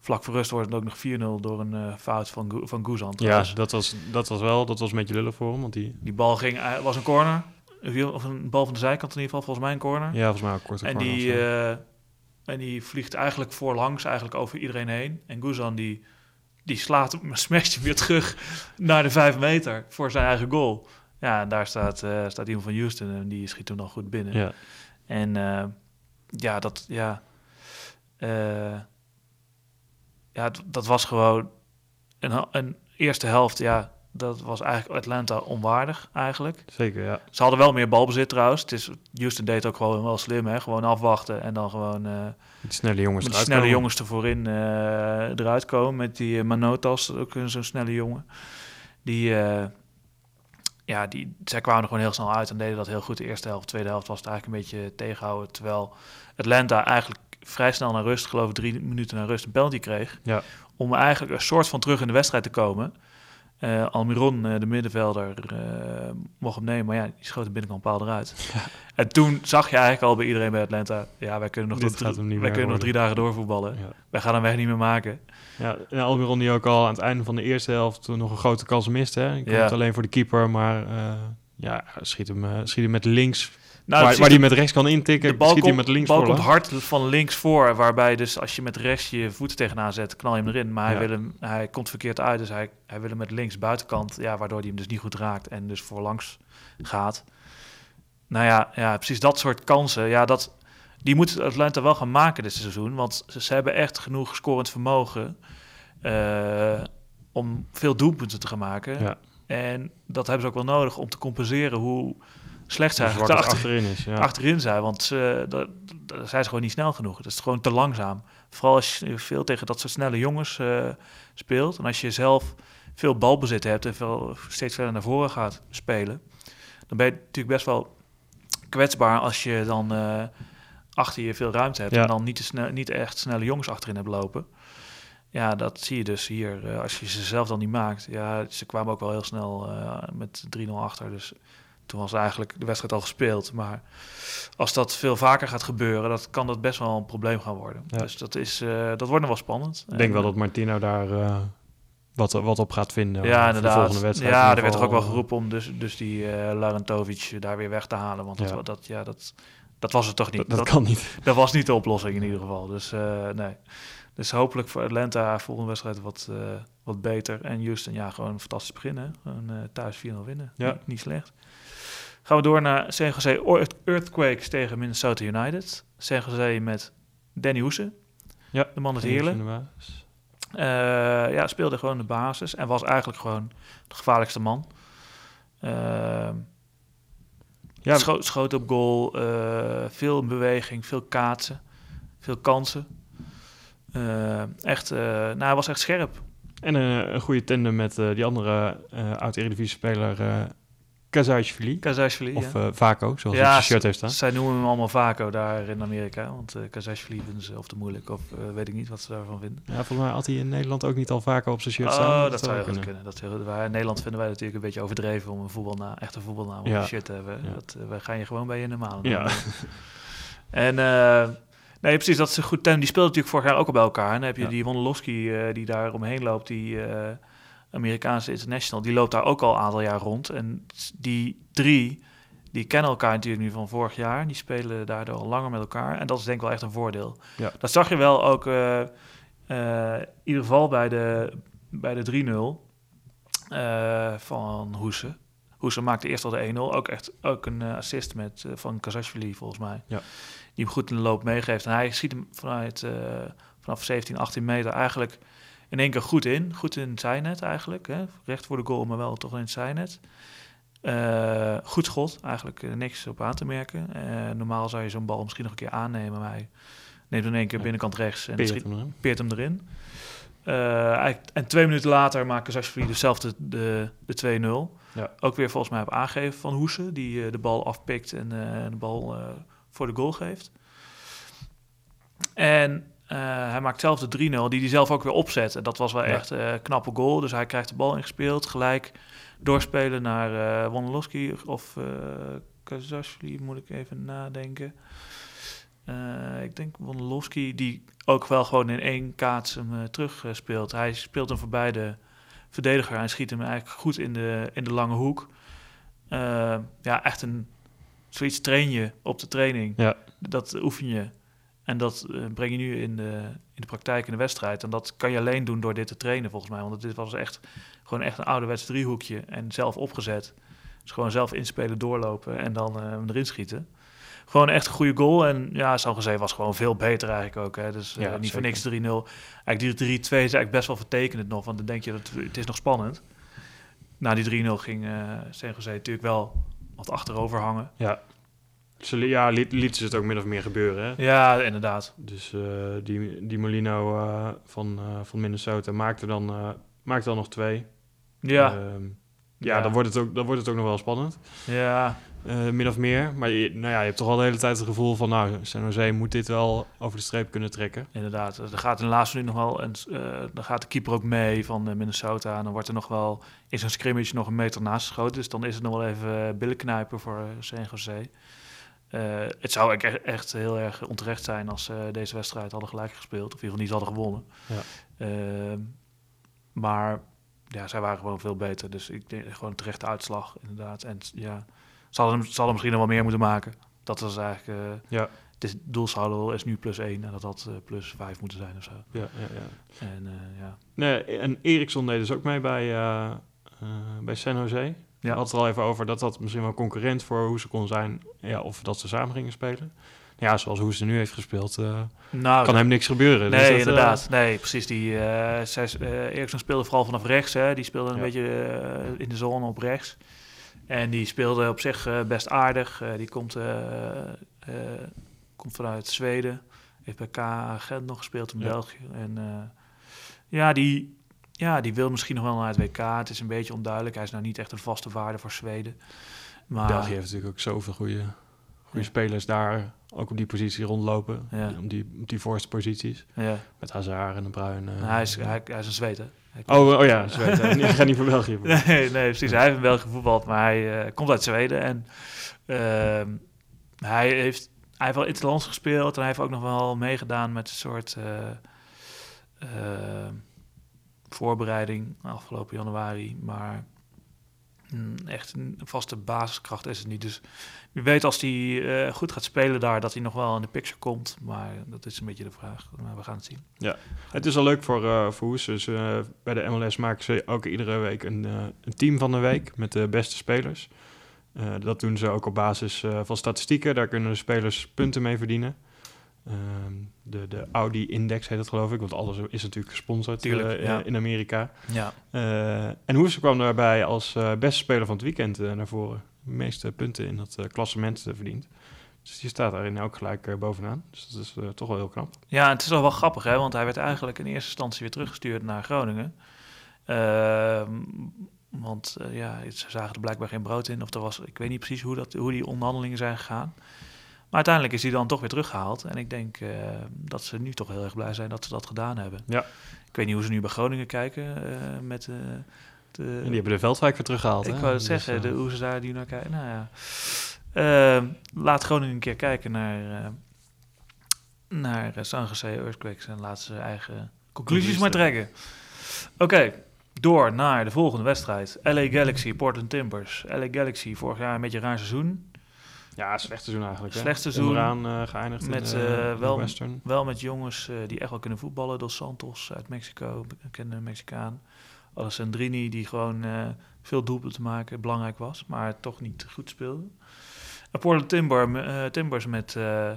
Vlak voor rust wordt het ook nog 4-0 door een eh, fout van, van Guzan. Ja, dat was, dat was wel, dat was een beetje lullen voor hem. Want die, Die bal ging, was een corner. Of een bal van de zijkant in ieder geval, volgens mij een corner. ja, volgens mij ook korte en, corner die, en die vliegt eigenlijk voorlangs, eigenlijk over iedereen heen. En Guzan die, die slaat hem, smasht hem weer terug naar de vijf meter voor zijn eigen goal. Ja, daar staat, eh, staat iemand van Houston en die schiet hem dan goed binnen. ja. En eh, ja, dat, ja, eh, ja, dat was gewoon een, een eerste helft, ja, dat was eigenlijk Atlanta onwaardig eigenlijk. Zeker, ja. Ze hadden wel meer balbezit trouwens. Het is, Houston deed ook gewoon wel slim, hè? Gewoon afwachten en dan gewoon Die snelle jongens met eruit snelle komen. jongens ervoorin eh eruit komen. Met die eh, Manotas, ook een zo'n snelle jongen. Die, ja, die, zij kwamen er gewoon heel snel uit en deden dat heel goed. De eerste helft, tweede helft was het eigenlijk een beetje tegenhouden. Terwijl Atlanta eigenlijk vrij snel naar rust, geloof ik drie minuten naar rust, een penalty kreeg. Ja. Om eigenlijk een soort van terug in de wedstrijd te komen. Eh, Almiron, eh, de middenvelder, eh, mocht hem nemen, maar ja, die schoot de binnenkant paal eruit. [laughs] En toen zag je eigenlijk al bij iedereen bij Atlanta, ja, wij kunnen nog, Dit drie, wij kunnen nog drie dagen doorvoetballen. Ja. Wij gaan hem weg niet meer maken. Ja, en Almiron die ook al aan het einde van de eerste helft nog een grote kans miste. Hè. Ja. komt alleen voor de keeper, maar ja, schiet hem, schiet hem met links. Nou, waar waar hij met rechts kan intikken, de bal schiet hij met links bal voor. komt hard van links voor, waarbij dus als je met rechts je voeten tegenaan zet, knal je hem erin. Maar hij, wil hem, hij komt verkeerd uit, dus hij, hij wil hem met links buitenkant, ja, waardoor hij hem dus niet goed raakt en dus voorlangs gaat. Nou ja, ja, precies dat soort kansen, ja, dat, die moet Atlanta wel gaan maken dit seizoen, want ze, ze hebben echt genoeg scorend vermogen eh, om veel doelpunten te gaan maken. Ja. En dat hebben ze ook wel nodig om te compenseren hoe slecht eigenlijk achter, achterin is. Ja. achterin zijn. Want ze, dat, dat zijn ze gewoon niet snel genoeg. Dat is gewoon te langzaam. Vooral als je veel tegen dat soort snelle jongens eh, speelt. En als je zelf veel balbezit hebt en veel, steeds verder naar voren gaat spelen. Dan ben je natuurlijk best wel kwetsbaar als je dan eh, achter je veel ruimte hebt. Ja. En dan niet, te snel, niet echt snelle jongens achterin hebt lopen. Ja, dat zie je dus hier. eh, als je ze zelf dan niet maakt. Ja, ze kwamen ook wel heel snel met 3-0 achter. Dus toen was eigenlijk de wedstrijd al gespeeld. Maar als dat veel vaker gaat gebeuren, dat kan dat best wel een probleem gaan worden. Ja. Dus dat, is, eh, dat wordt nog wel spannend. Ik denk wel En, dat Martino daar eh, wat, wat op gaat vinden. ja, voor de inderdaad. volgende wedstrijd. ja, In er werd toch ook wel eh, geroepen om dus, dus die eh Larentovic daar weer weg te halen. Want dat, Ja. dat, ja, dat, dat was het toch niet. Dat, dat kan niet. [laughs] Dat was niet de oplossing in ieder geval. Dus eh, nee. Dus hopelijk voor Atlanta volgende wedstrijd wat, eh, wat beter. En Houston, ja, gewoon een fantastisch begin. Hè? Gewoon eh, thuis 4-0 winnen. Ja. Niet, niet slecht. Gaan we door naar San Jose Earthquakes tegen Minnesota United. San Jose met Danny Hoesen. Ja, De man Geen heerlijk. baas. Eh, ja, speelde gewoon de basis en was eigenlijk gewoon de gevaarlijkste man. Ehm Ja, scho- schoot op goal, eh, veel in beweging, veel kaatsen, veel kansen. Eh, echt, nou, hij was echt scherp. En een goede tandem met die andere oud-Eredivisie-speler Kazashvili, Of ja. eh Vaco, zoals Ja, hij op zijn shirt heeft staan. Zij noemen hem allemaal Vaco daar in Amerika, want uh, Kazashvili vinden ze of te moeilijk of eh, weet ik niet wat ze daarvan vinden. Ja, volgens mij had hij in Nederland ook niet al Vaco op zijn shirt Oh, staan. dat, zou heel goed kunnen. Dat, goed- wij- in Nederland vinden wij natuurlijk een beetje overdreven om een voetbalnaam, echt een voetbalnaam op Ja. je shirt te hebben. Dat, eh, wij gaan je gewoon bij je normale naam Ja. [laughs] En eh, nee, precies, dat is een goed team. Die speelde natuurlijk vorig jaar ook al bij elkaar. En dan heb je Ja. die Wondolowski eh, die daar omheen loopt, die eh, Amerikaanse international, die loopt daar ook al een aantal jaar rond. En die drie, die kennen elkaar natuurlijk nu van vorig jaar. Die spelen daardoor al langer met elkaar. En dat is denk ik wel echt een voordeel. Ja. Dat zag je wel ook eh, eh, in ieder geval bij de, bij de 3-0 eh, van Hoesen. Hoesen maakte eerst al de 1-0. Ook echt ook een assist met, van Kazashvili volgens mij. Ja. Die hem goed in de loop meegeeft. En hij schiet hem vanuit, vanaf 17, 18 meter eigenlijk in één keer goed in. Goed in het zijnet eigenlijk. Hè? Recht voor de goal, maar wel toch in het zijnet. Eh, goed schot, eigenlijk eh, niks op aan te merken. Eh, normaal zou je zo'n bal misschien nog een keer aannemen, maar hij neemt in één keer Ja. binnenkant rechts en Peert schiet, hem erin. peert hem erin. En twee minuten later maken Zashvili dezelfde de, de 2-0. Ja. Ook weer volgens mij op aangeven van Hoesen, die de bal afpikt en de bal voor de goal geeft. En eh, hij maakt zelf de 3-0, die hij zelf ook weer opzet. En dat was wel Ja. echt eh, een knappe goal. Dus hij krijgt de bal ingespeeld, gelijk doorspelen naar eh Wondolowski of Kazashvili, moet ik even nadenken. Ik denk Wondolowski, die ook wel gewoon in één kaats hem terug speelt. Hij speelt hem voorbij de verdediger en schiet hem eigenlijk goed in de, in de lange hoek. Ja, echt een zoiets train je op de training. Ja. Dat oefen je. En dat eh, breng je nu in de, in de praktijk in de wedstrijd. En dat kan je alleen doen door dit te trainen, volgens mij. Want dit was echt gewoon echt een ouderwets driehoekje en zelf opgezet. Dus gewoon zelf inspelen, doorlopen en dan eh, erin schieten. gewoon echt een goede goal. En ja, San Jose was gewoon veel beter eigenlijk ook. Hè. Dus eh, Ja, niet voor niks 3-0. Eigenlijk die 3-2 is eigenlijk best wel vertekenend nog. Want dan denk je, dat het is nog spannend. Na die 3-0 ging San Jose natuurlijk wel wat achterover hangen. Ja. Ze, ja, liet, lieten ze het ook min of meer gebeuren. Hè? Ja, inderdaad. Dus eh, die, die Molino eh, van, eh, van Minnesota maakte dan, maakte dan nog twee. Ja, Ehm, ja, Dan, wordt het ook, dan wordt het ook nog wel spannend. ja, min of meer. Maar je, nou ja, je hebt toch al de hele tijd het gevoel van... nou, San Jose moet dit wel over de streep kunnen trekken. inderdaad. Er gaat in de laatste minuut nog wel... En, dan gaat de keeper ook mee van Minnesota. En dan wordt er nog wel in zo'n scrimmage nog een meter naast geschoten. Dus dan is het nog wel even billenknijpen voor San Jose. Eh, het zou echt, echt heel erg onterecht zijn als ze deze wedstrijd hadden gelijk gespeeld. Of in ieder geval niet hadden gewonnen. Ja. Ehm, maar ja, zij waren gewoon veel beter. Dus ik denk gewoon een terechte uitslag, inderdaad. En ja, ze hadden, ze hadden misschien nog wel meer moeten maken. Dat was eigenlijk... eh, Ja. het is, doelsaldo is nu plus 1 en dat had eh, plus 5 moeten zijn of zo. Ja, ja, ja. En eh, ja, Nee, en Eriksson deed dus ook mee bij, eh, eh, bij San Jose. Ja. Hadden het er al even over dat dat misschien wel concurrent voor hoe ze kon zijn. Ja, of dat ze samen gingen spelen. Ja, zoals hoe ze nu heeft gespeeld, eh, nou, kan hem niks gebeuren. Dus nee, dat, eh, inderdaad. nee, precies. Die, eh zes, Eriksson speelde vooral vanaf rechts. Hè. Die speelde een Ja. beetje in de zone op rechts. En die speelde op zich best aardig. Die komt, komt vanuit Zweden. Heeft bij KA Gent nog gespeeld in Ja. België. En ja, die, ja, die wil misschien nog wel naar het WK. Het is een beetje onduidelijk. Hij is nou niet echt een vaste waarde voor Zweden. Maar, België heeft natuurlijk ook zoveel goede, goede Ja. spelers daar. Ook op die positie rondlopen. Ja. Op, die, op die voorste posities. ja. Met Hazard en de Bruin. eh, hij, is, hij, hij is een Zweed, hè? Hij komt- Oh, oh ja, Zweden. ik ga niet voor België. Nee, nee, precies. Hij heeft in België gevoetbald, maar hij eh, komt uit Zweden. En ehm, hij, heeft, hij heeft wel interlands gespeeld. En hij heeft ook nog wel meegedaan met een soort eh, eh, voorbereiding afgelopen januari. Maar mm, echt een vaste basiskracht is het niet. Dus wie weet als hij eh, goed gaat spelen daar, dat hij nog wel in de picture komt. Maar dat is een beetje de vraag. Maar we gaan het zien. Het is al leuk voor, eh voor Hoes. Dus, eh, bij de MLS maken ze ook iedere week een, een team van de week met de beste spelers. Dat doen ze ook op basis van statistieken. Daar kunnen de spelers punten mee verdienen. Ehm, de, de Audi-index heet dat geloof ik, want alles is natuurlijk gesponsord Tuurlijk, eh, ja. in Amerika. Ja, Eh, en Hoes kwam daarbij als eh, beste speler van het weekend naar voren. De meeste punten in dat klassement verdient. Dus die staat daarin ook gelijk bovenaan. Dus dat is toch wel heel knap. Ja, het is wel wel grappig, hè? want hij werd eigenlijk in eerste instantie weer teruggestuurd naar Groningen. Ehm, want ja, ze zagen er blijkbaar geen brood in. Of er was, ik weet niet precies hoe, dat, hoe die onderhandelingen zijn gegaan. Maar uiteindelijk is hij dan toch weer teruggehaald. En ik denk eh, dat ze nu toch heel erg blij zijn dat ze dat gedaan hebben. Ja. Ik weet niet hoe ze nu bij Groningen kijken eh, met eh, de... En die hebben de Veldwijk weer teruggehaald. Ik wou het zeggen, de, hoe ze daar nu naar kijken. Nou ja. Ehm, laat Groningen een keer kijken naar, naar San Jose Earthquakes en laat ze eigen conclusies maar trekken. Oké, door naar de volgende wedstrijd. LA Galaxy, Portland Timbers. LA Galaxy, vorig jaar een beetje een raar seizoen. Ja, slecht seizoen eigenlijk. hè? Slecht seizoen. Onderaan eh, geëindigd Met, in de, eh, de wel- Western. Wel met jongens eh, die echt wel kunnen voetballen. Dos Santos uit Mexico, bekende Mexicaan. Alessandrini, die gewoon eh, veel doelpunten maken, belangrijk was, maar toch niet goed speelde. En Portland Timber, eh, Timbers met eh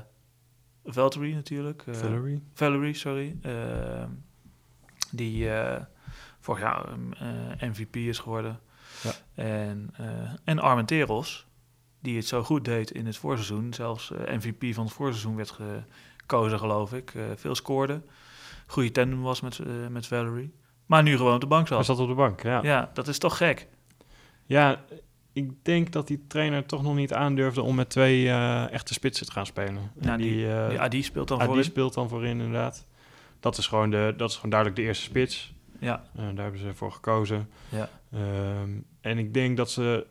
Valtteri natuurlijk. eh, Valerie. Valerie, sorry. eh, die eh, vorig jaar eh, MVP is geworden. Ja. En, eh en Armenteros, die het zo goed deed in het voorseizoen. Zelfs eh, MVP van het voorseizoen werd gekozen, geloof ik. Eh, veel scoorde. Goede tandem was met, eh, met Valerie. Maar nu gewoon op de bank Hij zat. zat op de bank, ja. ja. Ja, dat is toch gek. ik denk dat die trainer toch nog niet aandurfde om met twee echte spitsen te gaan spelen. En Ja, die, eh, ja, die speelt dan voor die in. speelt dan voorin inderdaad. Dat is, gewoon de, dat is gewoon duidelijk de eerste spits. Ja, daar hebben ze voor gekozen. ja. Ehm, en ik denk dat ze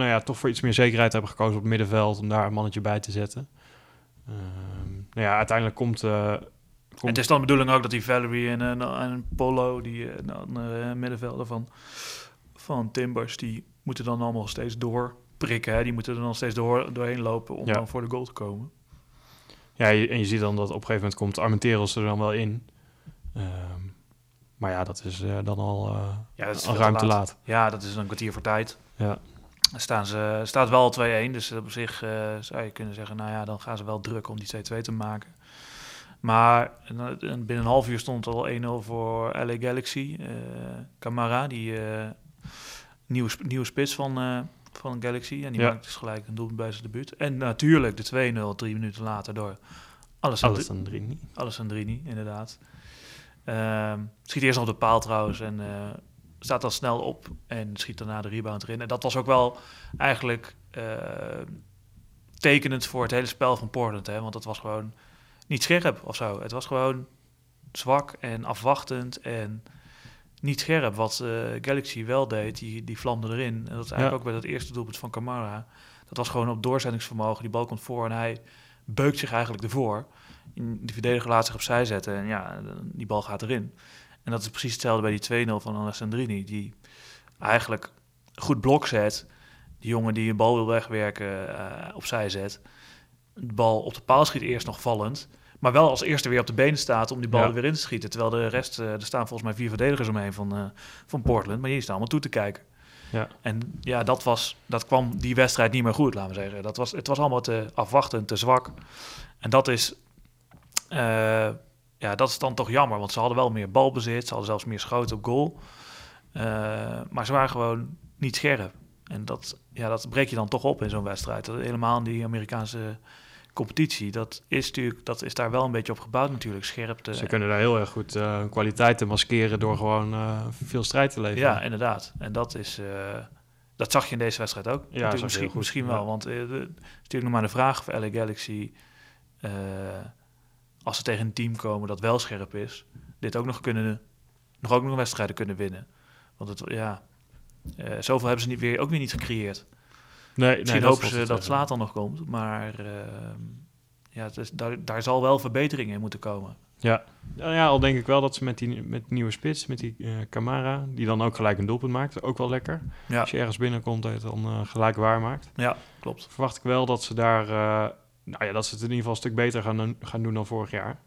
nou ja, toch voor iets meer zekerheid hebben gekozen op het middenveld om daar een mannetje bij te zetten. Ehm, nou ja, uiteindelijk komt, eh, En komt het is dan de bedoeling ook dat die Valerie en, en, en Polo, die eh, andere middenvelden van, van Timbers, die moeten dan allemaal steeds doorprikken. Hè? Die moeten er dan steeds door, doorheen lopen om Ja. dan voor de goal te komen. Ja, en je ziet dan dat op een gegeven moment komt Armenteros er dan wel in. Ehm, maar ja, dat is eh, dan al, eh, Ja, dat is al ruim te te laat. laat. Ja, dat is een kwartier voor tijd. Ja. Staan ze, staat wel 2-1, dus op zich eh, zou je kunnen zeggen, nou ja, dan gaan ze wel druk om die 2-2 te maken. Maar eh, binnen een half uur stond al 1-0 voor LA Galaxy. Eh Camara, die eh, nieuwe, nieuwe spits van, eh, van Galaxy. En die Ja. maakt dus gelijk een doelpunt bij zijn debuut. En natuurlijk de 2-0 drie minuten later door Alessandri- Alessandrini. Alessandrini, inderdaad. Ehm, schiet eerst nog op de paal trouwens en staat dan snel op en schiet daarna de rebound erin. En dat was ook wel eigenlijk eh, tekenend voor het hele spel van Portland. Hè? Want het was gewoon niet scherp of zo. Het was gewoon zwak en afwachtend en niet scherp. Wat eh, Galaxy wel deed, die, die vlamde erin. En dat is eigenlijk Ja. ook bij dat eerste doelpunt van Camara. Dat was gewoon op doorzettingsvermogen. Die bal komt voor en hij beukt zich eigenlijk ervoor. Die verdediger laat zich opzij zetten en ja, die bal gaat erin. En dat is precies hetzelfde bij die 2-0 van Alessandrini. Die eigenlijk goed blok zet. Die jongen die een bal wil wegwerken, eh, opzij zet. De bal op de paal schiet eerst nog vallend. Maar wel als eerste weer op de benen staat om die bal Ja. er weer in te schieten. Terwijl de rest, eh, er staan volgens mij vier verdedigers omheen van, eh, van Portland. Maar die staan allemaal toe te kijken. Ja. En ja, dat, was, dat kwam die wedstrijd niet meer goed, laten we zeggen. Dat was, het was allemaal te afwachtend, te zwak. En dat is, ja, dat is dan toch jammer, want ze hadden wel meer balbezit. Ze hadden zelfs meer schoten op goal. Eh, maar ze waren gewoon niet scherp. En dat, ja, dat breek je dan toch op in zo'n wedstrijd. Dat, helemaal in die Amerikaanse competitie. Dat is, natuurlijk, dat is daar wel een beetje op gebouwd natuurlijk. Scherpte. Ze kunnen daar heel erg goed hun kwaliteiten maskeren door gewoon eh, veel strijd te leveren. Ja, inderdaad. En dat is. dat zag je in deze wedstrijd ook. Ja, misschien, misschien ja. wel. Want het is natuurlijk nog maar de vraag of LA Galaxy. Als ze tegen een team komen dat wel scherp is, dit ook nog kunnen. Nog ook nog wedstrijden kunnen winnen. Want het, ja. eh, zoveel hebben ze niet weer, ook weer niet gecreëerd. nee, Misschien dat hopen ze dat Slaat dan nog komt. Maar ehm, ja, het is, daar, daar zal wel verbetering in moeten komen. Ja. Nou ja, al denk ik wel dat ze met die met nieuwe spits, met die eh Camara, die dan ook gelijk een doelpunt maakt, ook wel lekker. Ja, Als je ergens binnenkomt, dat je het dan eh, gelijk waar maakt. ja klopt. Verwacht ik wel dat ze daar, eh, nou ja, dat ze het in ieder geval een stuk beter gaan, doen- gaan doen dan vorig jaar.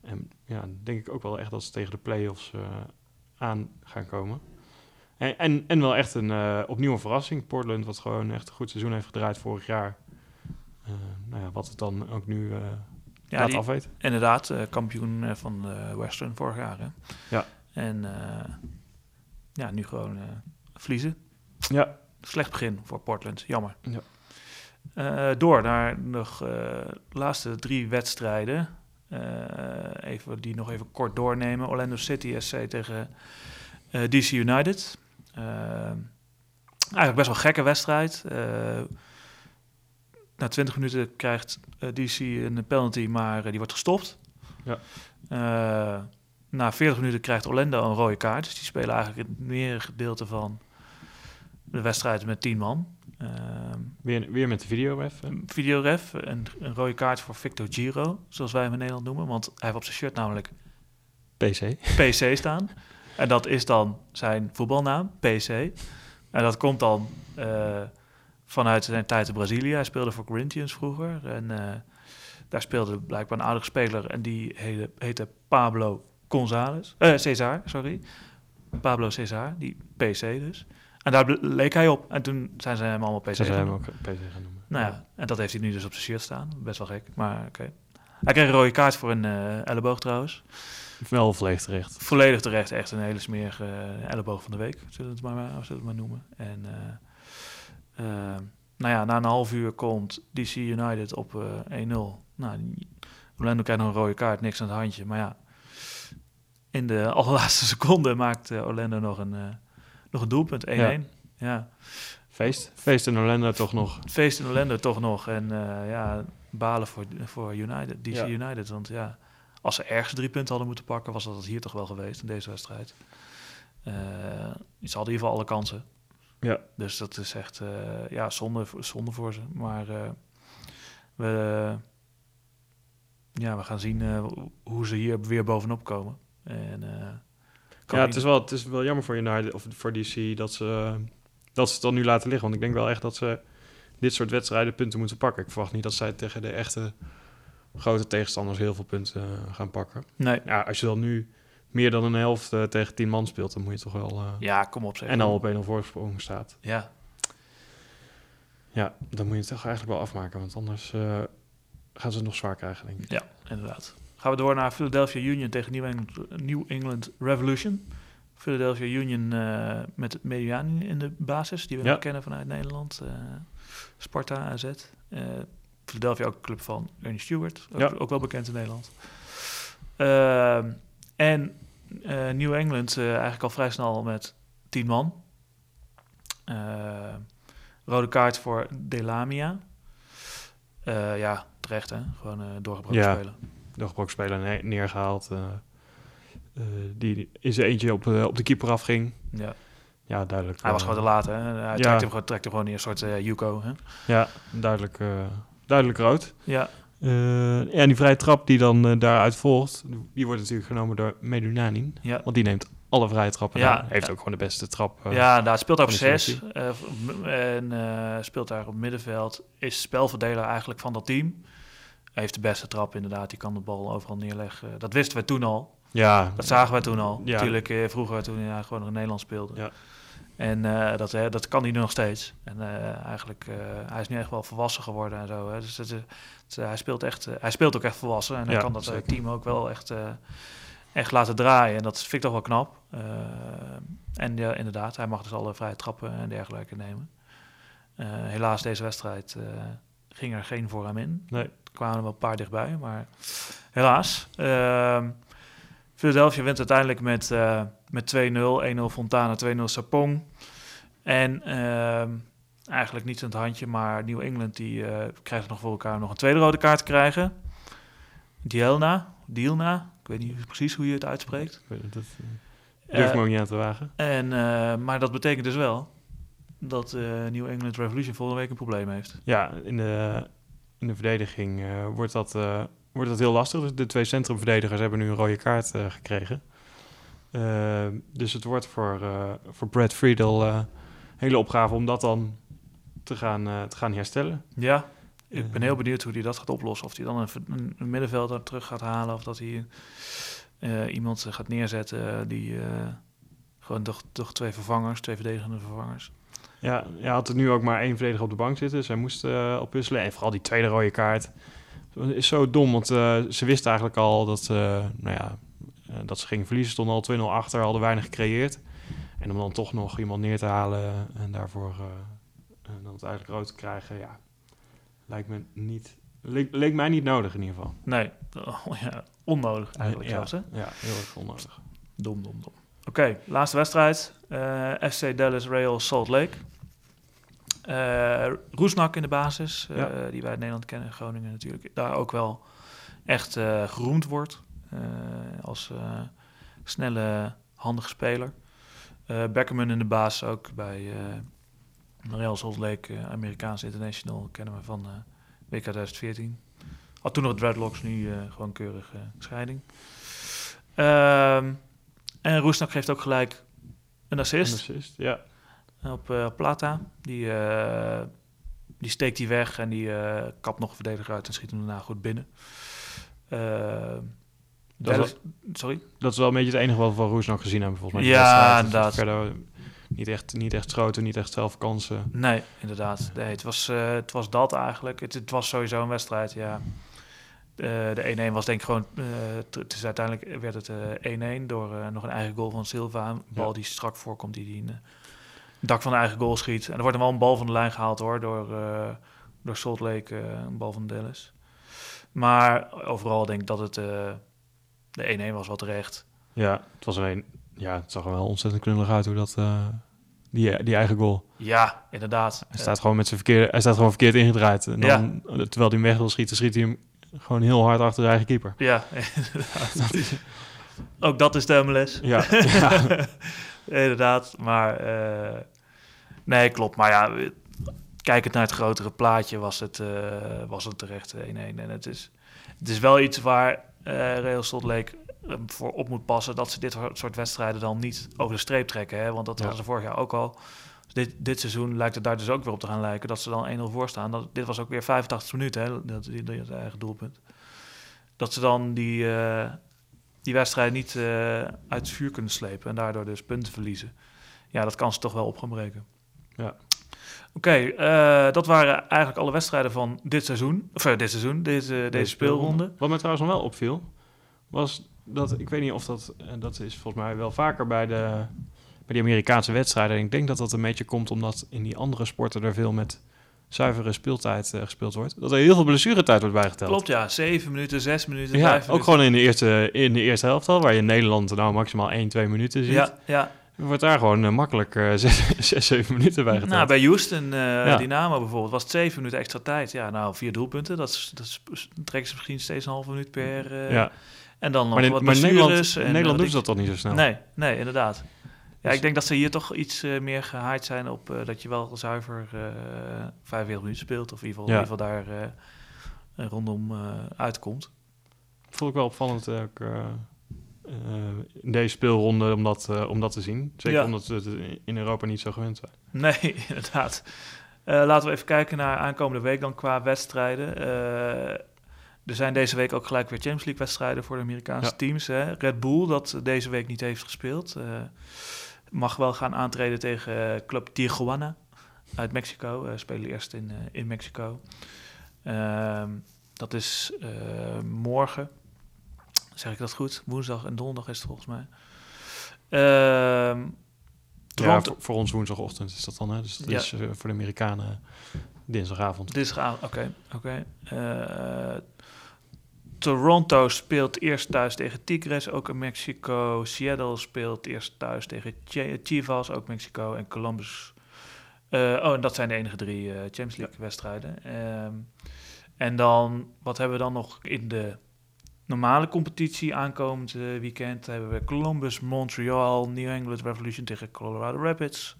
En ja, denk ik ook wel echt dat ze tegen de play-offs eh, aan gaan komen. En, en, en wel echt een eh, opnieuw een verrassing. Portland, wat gewoon echt een goed seizoen heeft gedraaid vorig jaar. Eh, nou ja, wat het dan ook nu eh Ja, laat die- afweten. Inderdaad, kampioen van de Western vorig jaar. Hè? Ja. En ja, nu gewoon verliezen. Ja, Slecht begin voor Portland, jammer. Ja. Eh, door naar nog eh, de laatste drie wedstrijden. Eh, even, die nog even kort doornemen. Orlando City SC tegen eh, DC United. Eh, eigenlijk best wel een gekke wedstrijd. Eh, na 20 minuten krijgt eh, DC een penalty, maar eh, die wordt gestopt. Ja. Eh, na 40 minuten krijgt Orlando een rode kaart. Dus die spelen eigenlijk het meer gedeelte van de wedstrijd met 10 man. Ehm weer, weer met de video even. videoref, een, een rode kaart voor Victor Giro, zoals wij hem in Nederland noemen. Want hij heeft op zijn shirt namelijk PC. PC staan. En dat is dan zijn voetbalnaam, PC. En dat komt dan eh, vanuit zijn tijd in Brazilië. Hij speelde voor Corinthians vroeger. En eh, daar speelde blijkbaar een aardige speler. En die heette, heette Pablo González. Cesar, sorry. Pablo Cesar, die PC dus. En daar leek hij op. En toen zijn ze hem allemaal PC Ze hem ook PC gaan noemen. Nou ja, en dat heeft hij nu dus op zijn shirt staan. Best wel gek, maar oké. Hij kreeg een rode kaart voor een eh, elleboog trouwens. Wel volledig terecht. Volledig terecht, echt een hele smerige eh, elleboog van de week, zullen we het maar, zullen we het maar noemen. En eh, eh, nou ja, na een half uur komt DC United op eh 1-0. Nou, Orlando krijgt nog een rode kaart, niks aan het handje. Maar ja, in de [laughs] allerlaatste seconde maakt eh, Orlando nog een, eh, nog een doelpunt, 1-1. Ja. ja. Feest. Feest in Orlando toch nog. Feest in Orlando toch nog. En eh, ja, balen voor, voor United, DC Ja. United. Want ja, als ze ergens drie punten hadden moeten pakken, was dat het hier toch wel geweest in deze wedstrijd. Eh ze hadden in ieder geval alle kansen. Ja. Dus dat is echt eh, ja, zonde, zonde voor ze. Maar we, ja, we gaan zien hoe ze hier weer bovenop komen. En, Ja, het is, wel, het is wel jammer voor United of voor DC dat ze, dat ze het dan nu laten liggen. Want ik denk wel echt dat ze dit soort wedstrijden punten moeten pakken. Ik verwacht niet dat zij tegen de echte grote tegenstanders heel veel punten eh, gaan pakken. Nee, Ja, als je dan nu meer dan een helft eh, tegen tien man speelt, dan moet je toch wel... eh, ja, kom op zeg. en al op 1-0 voorsprong staat. Ja. Ja, dan moet je het toch eigenlijk wel afmaken, want anders gaan ze het nog zwaar krijgen, denk ik. Ja, inderdaad. Gaan we door naar Philadelphia Union tegen New England, New England Revolution. Philadelphia Union eh, met Mediani in de basis, die we Ja. kennen vanuit Nederland. eh, Sparta, AZ. Eh, Philadelphia ook een club van Ernie Stewart, ook, Ja. ook wel bekend in Nederland. En New England eigenlijk al vrij snel met 10 man. Rode kaart voor Delamia. Ja, terecht hè. Gewoon doorgebroken Ja. spelen. Speler ne- neergehaald. eh, eh, die in zijn eentje op, op de keeper afging. Ja. Ja, duidelijk. Hij was eh, gewoon te laat hè. Hij ja. trekt hem gewoon, trekt hem gewoon neer, een soort Yuko hè. Ja, duidelijk, duidelijk rood. Ja, en die vrije trap die dan daaruit volgt, die wordt natuurlijk genomen door Medunanin. ja. Want die neemt alle vrije trappen. Ja, heeft ja. ook gewoon de beste trap. eh. ja, daar speelt hij op de zes en speelt daar op middenveld. Is spelverdeler eigenlijk van dat team. Hij heeft de beste trap inderdaad. Die kan de bal overal neerleggen. Dat wisten we toen al. ja, Dat zagen wij toen al. Ja. Natuurlijk eh, vroeger toen hij gewoon nog in Nederland speelde. Ja. En eh, dat, dat kan hij nu nog steeds. En eh, eigenlijk, eh, hij is nu echt wel volwassen geworden en zo. Hè. Dus hij, speelt echt, hij speelt ook echt volwassen. En hij Ja, kan dat zeker. team ook wel echt, echt laten draaien. En dat vind ik toch wel knap. En ja, inderdaad, hij mag dus alle vrije trappen en dergelijke nemen. Helaas deze wedstrijd ging er geen voor hem in. Nee. Kwamen er wel een paar dichtbij, maar helaas. Ehm Philadelphia wint uiteindelijk met, eh, met 2-0. 1-0 Fontana, 2-0 Sapong. En ehm, eigenlijk niets aan het handje, maar New England die, eh, krijgt het nog voor elkaar om nog een tweede rode kaart te krijgen. Dielna, Dielna, ik weet niet precies hoe je het uitspreekt. Ik weet het, dat eh, durf ik me ook niet aan te wagen. en, maar dat betekent dus wel dat eh New England Revolution volgende week een probleem heeft. Ja, in de, in de verdediging eh, wordt, dat, eh, wordt dat heel lastig. Dus de twee centrumverdedigers hebben nu een rode kaart eh, gekregen. Dus het wordt voor, voor Brad Friedel een hele opgave om dat dan te gaan, te gaan herstellen. Ja, ik ben heel benieuwd hoe hij dat gaat oplossen. Of hij dan een, een, middenvelder terug gaat halen. Of dat hij iemand gaat neerzetten die gewoon toch, toch twee vervangers, twee verdedigende vervangers. Ja, hij had er nu ook maar één verdediger op de bank zitten. Zij moest eh oppuzzelen. En vooral die tweede rode kaart is zo dom. Want eh, ze wisten eigenlijk al dat, eh, nou ja, eh, dat ze gingen verliezen. Stonden al 2-0 achter, hadden weinig gecreëerd. En om dan toch nog iemand neer te halen en daarvoor en dan het eigenlijk rood te krijgen, ja, lijkt me niet, leek, leek mij niet nodig in ieder geval. Nee, oh, ja, onnodig eigenlijk ja, zelfs. Hè? ja, heel erg onnodig. Dom, dom, dom. Oké, laatste wedstrijd. Eh, FC Dallas Real Salt Lake. Eh Roesnak in de basis, eh, Ja. die wij uit Nederland kennen, Groningen natuurlijk. Daar ook wel echt eh, geroemd wordt als snelle, handige speler. Eh Beckerman in de basis ook bij eh Real Salt Lake, Amerikaanse International, kennen we van WK 2014. Had toen nog Dreadlocks, nu gewoon keurig eh, scheiding. Ehm, en Roesnak geeft ook gelijk een assist Een assist, ja. Op eh, Plata. Die, eh, die steekt hij weg en die eh, kapt nog een verdediger uit en schiet hem daarna goed binnen. Dat sorry? Dat is wel een beetje het enige wat we van Roes nog gezien hebben, volgens mij. Ja, inderdaad. Verder niet echt, niet echt schoten, niet echt zelf kansen. Nee, inderdaad. Nee, het, was, het was dat eigenlijk. Het, het was sowieso een wedstrijd, ja. De 1-1 was denk ik gewoon... t- het is uiteindelijk werd het eh, 1-1 door nog een eigen goal van Silva. Een bal Ja. die strak voorkomt, die, die in het dak van de eigen goal schiet. En er wordt dan wel een bal van de lijn gehaald hoor, door, eh, door Salt Lake, eh, een bal van Dallas. Maar overal denk ik dat het... eh, de 1-1 was wel terecht. Ja, het was alleen... Ja, het zag er wel ontzettend knullig uit hoe dat... die, die eigen goal. Ja, inderdaad. Hij staat gewoon met zijn verkeerde... Hij staat gewoon verkeerd ingedraaid. En dan, Terwijl hij hem weg wil schieten, schiet hij hem gewoon heel hard achter de eigen keeper. Ja, [laughs] inderdaad. Ook dat is de MLS. Ja, [laughs] ja. Inderdaad, maar nee, klopt. Maar ja, kijkend naar het grotere plaatje was het, eh, was het terecht 1-1. En het is, het is wel iets waar eh Real Salt Lake eh, voor op moet passen dat ze dit soort wedstrijden dan niet over de streep trekken. Hè? Want dat Ja. hadden ze vorig jaar ook al. Dus dit, dit seizoen lijkt het daar dus ook weer op te gaan lijken dat ze dan 1-0 voor staan. Dat, dit was ook weer 85 minuten, hè? Dat, die, dat eigen doelpunt. Dat ze dan die, eh, die wedstrijd niet uit het vuur kunnen slepen en daardoor dus punten verliezen. Ja, dat kan ze toch wel op gaan breken. Ja. Oké, eh, dat waren eigenlijk alle wedstrijden van dit seizoen. Of uh, dit seizoen, deze, deze speelronde. Wat mij trouwens nog wel opviel, was dat, ik weet niet of dat, en dat is volgens mij wel vaker bij de, bij die Amerikaanse wedstrijden. Ik denk dat dat een beetje komt omdat in die andere sporten er veel met zuivere speeltijd uh, gespeeld wordt. Dat er heel veel blessuretijd wordt bijgeteld. Klopt, ja. Zeven minuten, zes minuten, ja, vijf ook minuten. gewoon in de eerste, in de eerste helft al, waar je in Nederland nou maximaal 1, 2 minuten ziet. Ja, ja. Wordt daar gewoon uh, makkelijk uh, 6, 6, 7 minuten bij geteld. Nou, bij Houston, ja. Dynamo bijvoorbeeld, was het 7 minuten extra tijd. Ja, nou, vier doelpunten. Dat, is, dat is, trekken ze misschien steeds een halve minuut per... ja. En dan nog maar in, wat maar Nederland, in Nederland doen ze dat toch niet zo snel? Nee, nee, inderdaad. Ja, dus ik denk dat ze hier toch iets uh, meer gehaaid zijn op uh, dat je wel zuiver uh, 45 minuten speelt. Of in ieder geval, ja. in ieder geval daar uh, rondom uitkomt. Vond ik wel opvallend ook in deze speelronde om dat, om dat te zien. Zeker Ja. omdat we het in Europa niet zo gewend zijn. Nee, [laughs] inderdaad. Eh, laten we even kijken naar aankomende week dan qua wedstrijden. Eh, er zijn deze week ook gelijk weer Champions League wedstrijden voor de Amerikaanse Ja. teams. Hè. Red Bull, dat deze week niet heeft gespeeld, eh, mag wel gaan aantreden tegen eh, Club Tijuana uit Mexico. Eh spelen eerst in, eh, in Mexico. Ehm, dat is eh, morgen. Zeg ik dat goed? Woensdag en donderdag is het volgens mij. Ehm, Ja, voor, voor ons woensdagochtend is dat dan. Hè? Dus dat Ja. is eh, voor de Amerikanen dinsdagavond. Dinsdagavond, oké. oké. Eh, Toronto speelt eerst thuis tegen Tigres, ook in Mexico. Seattle speelt eerst thuis tegen Ch- Chivas, ook Mexico. En Columbus. Eh, oh, en dat zijn de enige drie eh, Champions League wedstrijden. Ehm, en dan, wat hebben we dan nog in de normale competitie aankomend eh, weekend? Hebben we Columbus, Montreal, New England Revolution tegen Colorado Rapids.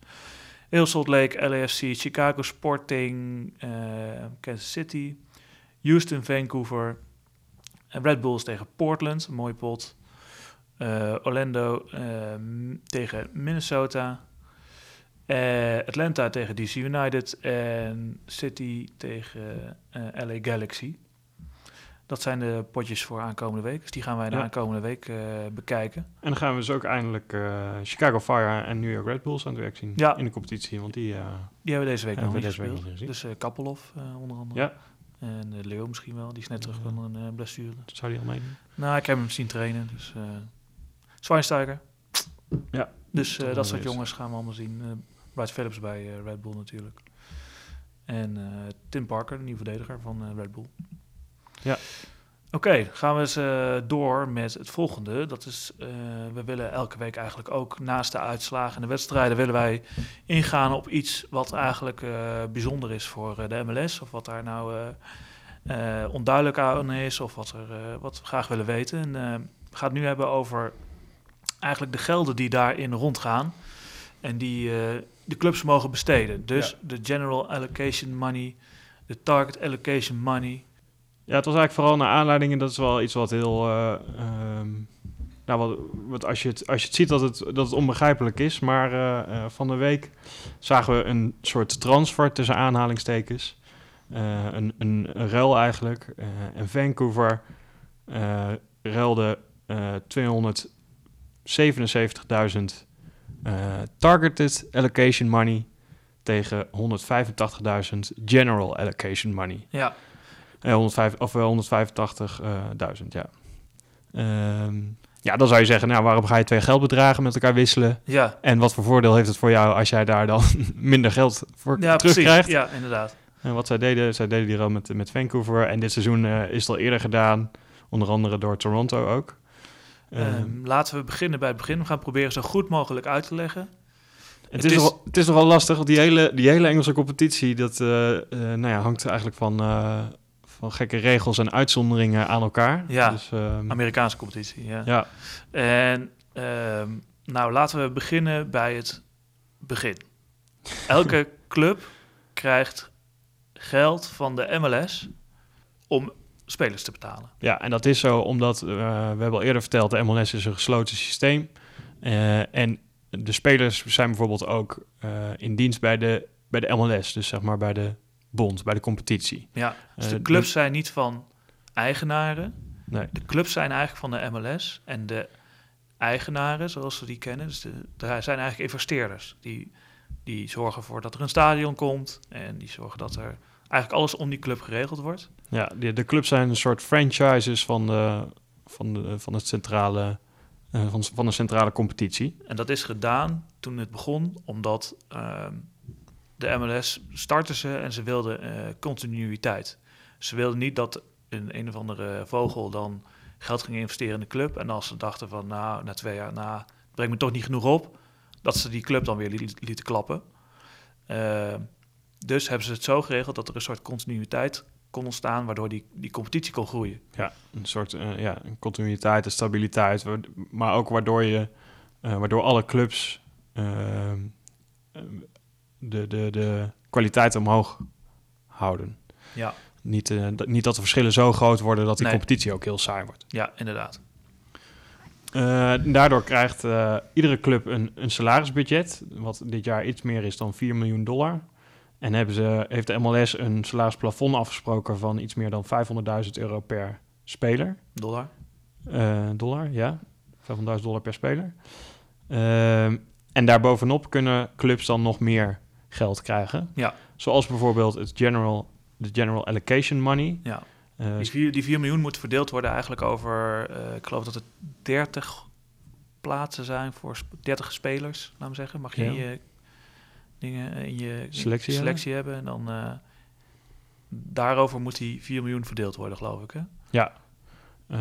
Heel Salt Lake, LAFC, Chicago Sporting, eh, Kansas City, Houston, Vancouver, en Red Bulls tegen Portland, een mooie pot. Eh, Orlando eh, m- tegen Minnesota, Eh, Atlanta tegen DC United en City tegen eh, LA Galaxy. Dat zijn de potjes voor aankomende week. Dus die gaan wij de Ja. aankomende week eh, bekijken. En dan gaan we dus ook eindelijk eh, Chicago Fire en New York Red Bulls aan het werk zien Ja. in de competitie. Want die, eh, Die hebben we deze week nog niet week gezien. dus eh Kappelhof eh, onder andere. ja, En Leo misschien wel, die is net terug van een blessure. zou die al meedoen? Nou, ik heb hem zien trainen, dus... Schweinsteiger. Ja, Dus dat soort jongens gaan we allemaal zien. Bryce Phillips bij Red Bull natuurlijk. En Tim Parker, de nieuwe verdediger van Red Bull. Ja. Oké, gaan we eens eh, door met het volgende. Dat is, eh, we willen elke week eigenlijk ook naast de uitslagen en de wedstrijden... willen wij ingaan op iets wat eigenlijk eh, bijzonder is voor de MLS. Of wat daar nou onduidelijk aan is of wat, er, wat we graag willen weten. En we gaan het nu hebben over eigenlijk de gelden die daarin rondgaan... en die de clubs mogen besteden. Dus de general allocation money, de target allocation money... Ja, het was eigenlijk vooral naar aanleiding, en dat is wel iets wat heel... ehm, nou, wat, wat als, je het, als je het ziet dat het, dat het onbegrijpelijk is, maar eh, eh, van de week zagen we een soort transfer tussen aanhalingstekens. Een, een, een ruil eigenlijk. En Vancouver ruilde eh 277.000 eh, targeted allocation money tegen 185.000 general allocation money. Ja, Eh, 105, of wel 185.000, ja. Ehm, ja, dan zou je zeggen, nou, waarom ga je twee geldbedragen met elkaar wisselen? ja, En wat voor voordeel heeft het voor jou als jij daar dan [laughs] minder geld voor ja precies. Ja, inderdaad. En wat zij deden, zij deden die al met, met Vancouver. En dit seizoen eh, is het al eerder gedaan, onder andere door Toronto ook. Ehm, Ehm, laten we beginnen bij het begin. We gaan proberen zo goed mogelijk uit te leggen. het, het is nogal- het is nogal lastig, want die hele, die hele Engelse competitie, dat eh, nou ja, hangt eigenlijk van, van gekke regels en uitzonderingen aan elkaar. Ja. Dus, ehm, Amerikaanse competitie, ja. ja. En ehm, nou, laten we beginnen bij het begin. Elke [laughs] club krijgt geld van de MLS om spelers te betalen. Ja, en dat is zo omdat, eh, we hebben al eerder verteld, de MLS is een gesloten systeem. Eh, en de spelers zijn bijvoorbeeld ook eh, in dienst bij de, bij de MLS, dus zeg maar bij de bond, bij de competitie. Ja, dus Eh, de de- clubs zijn niet van eigenaren. Nee. De clubs zijn eigenlijk van de MLS. En de eigenaren, zoals we die kennen, dus de, zijn eigenlijk investeerders. Die Die zorgen ervoor dat er een stadion komt. En die zorgen dat er eigenlijk alles om die club geregeld wordt. Ja, de, de clubs zijn een soort franchises van de, van de, van het centrale, uh, van, van de centrale competitie. En dat is gedaan toen het begon, omdat uh, de MLS startte ze en ze wilden uh, continuïteit. Ze wilden niet dat een een of andere vogel dan geld ging investeren in de club. En als ze dachten van, nou, na twee jaar, nou, brengt me toch niet genoeg op, dat ze die club dan weer lieten klappen. Uh, dus hebben ze het zo geregeld dat er een soort continuïteit kon ontstaan, waardoor die, die competitie kon groeien. Ja, een soort uh, ja, continuïteit en stabiliteit, maar ook waardoor je, waardoor alle clubs de, de, de kwaliteit omhoog houden. Ja. Niet, uh, niet dat de verschillen zo groot worden dat die Nee. competitie ook heel saai wordt. Ja, inderdaad. Uh, daardoor krijgt uh, iedere club een, een salarisbudget, wat dit jaar iets meer is dan 4 miljoen dollar. En hebben ze, heeft de MLS een salarisplafond afgesproken van iets meer dan 500.000 euro per speler. Dollar. Dollar, ja. 500.000 dollar per speler. Uh, en daarbovenop kunnen clubs dan nog meer geld krijgen. Ja. Zoals bijvoorbeeld het general, de general allocation money. Ja. Uh, Die 4, die 4 miljoen moet verdeeld worden eigenlijk over, uh, ik geloof dat het 30 plaatsen zijn voor sp- 30 spelers, laten we zeggen. Mag je Ja. in je dingen in je Selectie selectie hebben. En dan uh, daarover moet die 4 miljoen verdeeld worden, geloof ik. Hè? Ja. Uh,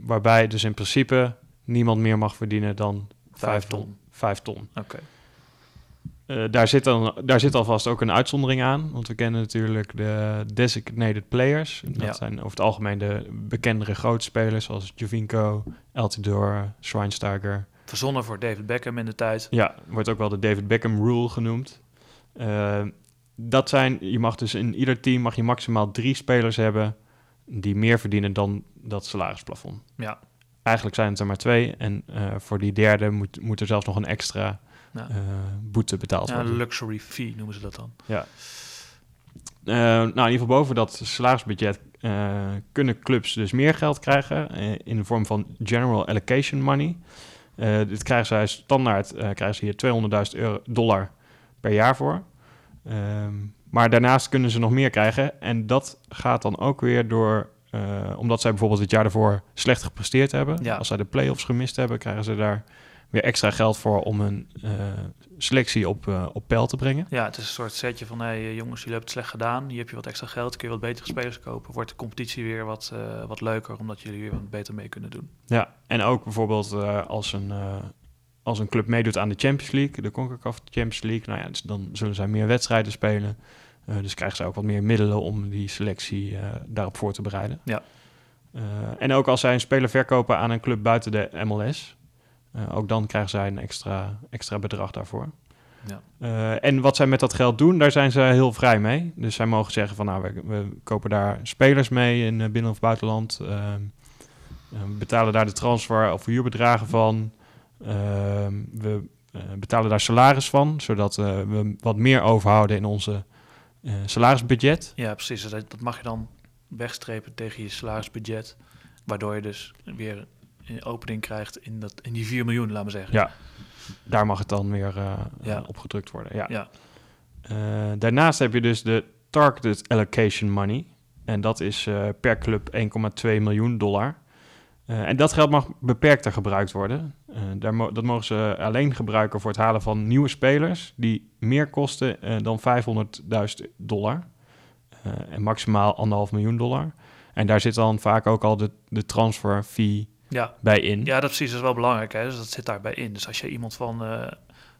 waarbij dus in principe niemand meer mag verdienen dan 5 ton. 5 ton. Oké. Okay. Uh, daar, zit dan, daar zit alvast ook een uitzondering aan. Want we kennen natuurlijk de designated players. Dat Ja. zijn over het algemeen de bekendere grote spelers... zoals Jovinko, Altidore, Schweinsteiger. Verzonnen voor David Beckham in de tijd. Ja, wordt ook wel de David Beckham rule genoemd. Uh, dat zijn, je mag dus in ieder team mag je maximaal drie spelers hebben... die meer verdienen dan dat salarisplafond. Ja. Eigenlijk zijn het er maar twee. En uh, voor die derde moet, moet er zelfs nog een extra Ja. uh, boete betaald Ja, een luxury fee noemen ze dat dan. Ja. Uh, nou, in ieder geval boven dat salarisbudget uh, kunnen clubs dus meer geld krijgen in de vorm van general allocation money. Dit krijgen zij standaard, krijgen ze hier 200.000 euro dollar per jaar voor. Um, maar daarnaast kunnen ze nog meer krijgen en dat gaat dan ook weer door, uh, omdat zij bijvoorbeeld het jaar daarvoor slecht gepresteerd hebben. Ja. Als zij de play-offs gemist hebben, krijgen ze daar weer extra geld voor om een uh, selectie op, uh, op peil te brengen. Ja, het is een soort setje van, hé hey, jongens, jullie hebben het slecht gedaan. Hier heb je wat extra geld, kun je wat betere spelers kopen. Wordt de competitie weer wat, uh, wat leuker, omdat jullie weer wat beter mee kunnen doen. Ja, en ook bijvoorbeeld als, een, als een club meedoet aan de Champions League, de CONCACAF Champions League, nou ja, dus dan zullen zij meer wedstrijden spelen. dus krijgen zij ook wat meer middelen om die selectie daarop voor te bereiden. Ja. en ook als zij een speler verkopen aan een club buiten de MLS, uh, ook dan krijgen zij een extra, extra bedrag daarvoor. Ja. Uh, en wat zij met dat geld doen, daar zijn ze heel vrij mee. Dus zij mogen zeggen van nou, we, we kopen daar spelers mee in binnen- of buitenland. Uh, betalen daar de transfer of huurbedragen van. Ehm, we betalen daar salaris van, zodat we wat meer overhouden in onze salarisbudget. Ja, precies. Dat, dat mag je dan wegstrepen tegen je salarisbudget. Waardoor je dus weer opening krijgt in, dat, in die 4 miljoen, laten we zeggen. Ja, daar mag het dan weer uh, ja. op gedrukt worden. Ja. ja. Uh, daarnaast heb je dus de Targeted Allocation Money. En dat is uh, per club 1,2 miljoen dollar. En dat geld mag beperkter gebruikt worden. Daar mo dat mogen ze alleen gebruiken voor het halen van nieuwe spelers... die meer kosten dan 500.000 dollar. En maximaal anderhalf miljoen dollar. En daar zit dan vaak ook al de, de transfer fee ja. bij in. Ja, dat precies. Dat is wel belangrijk. Hè? Dus dat zit daarbij in. Dus als je iemand van, uh,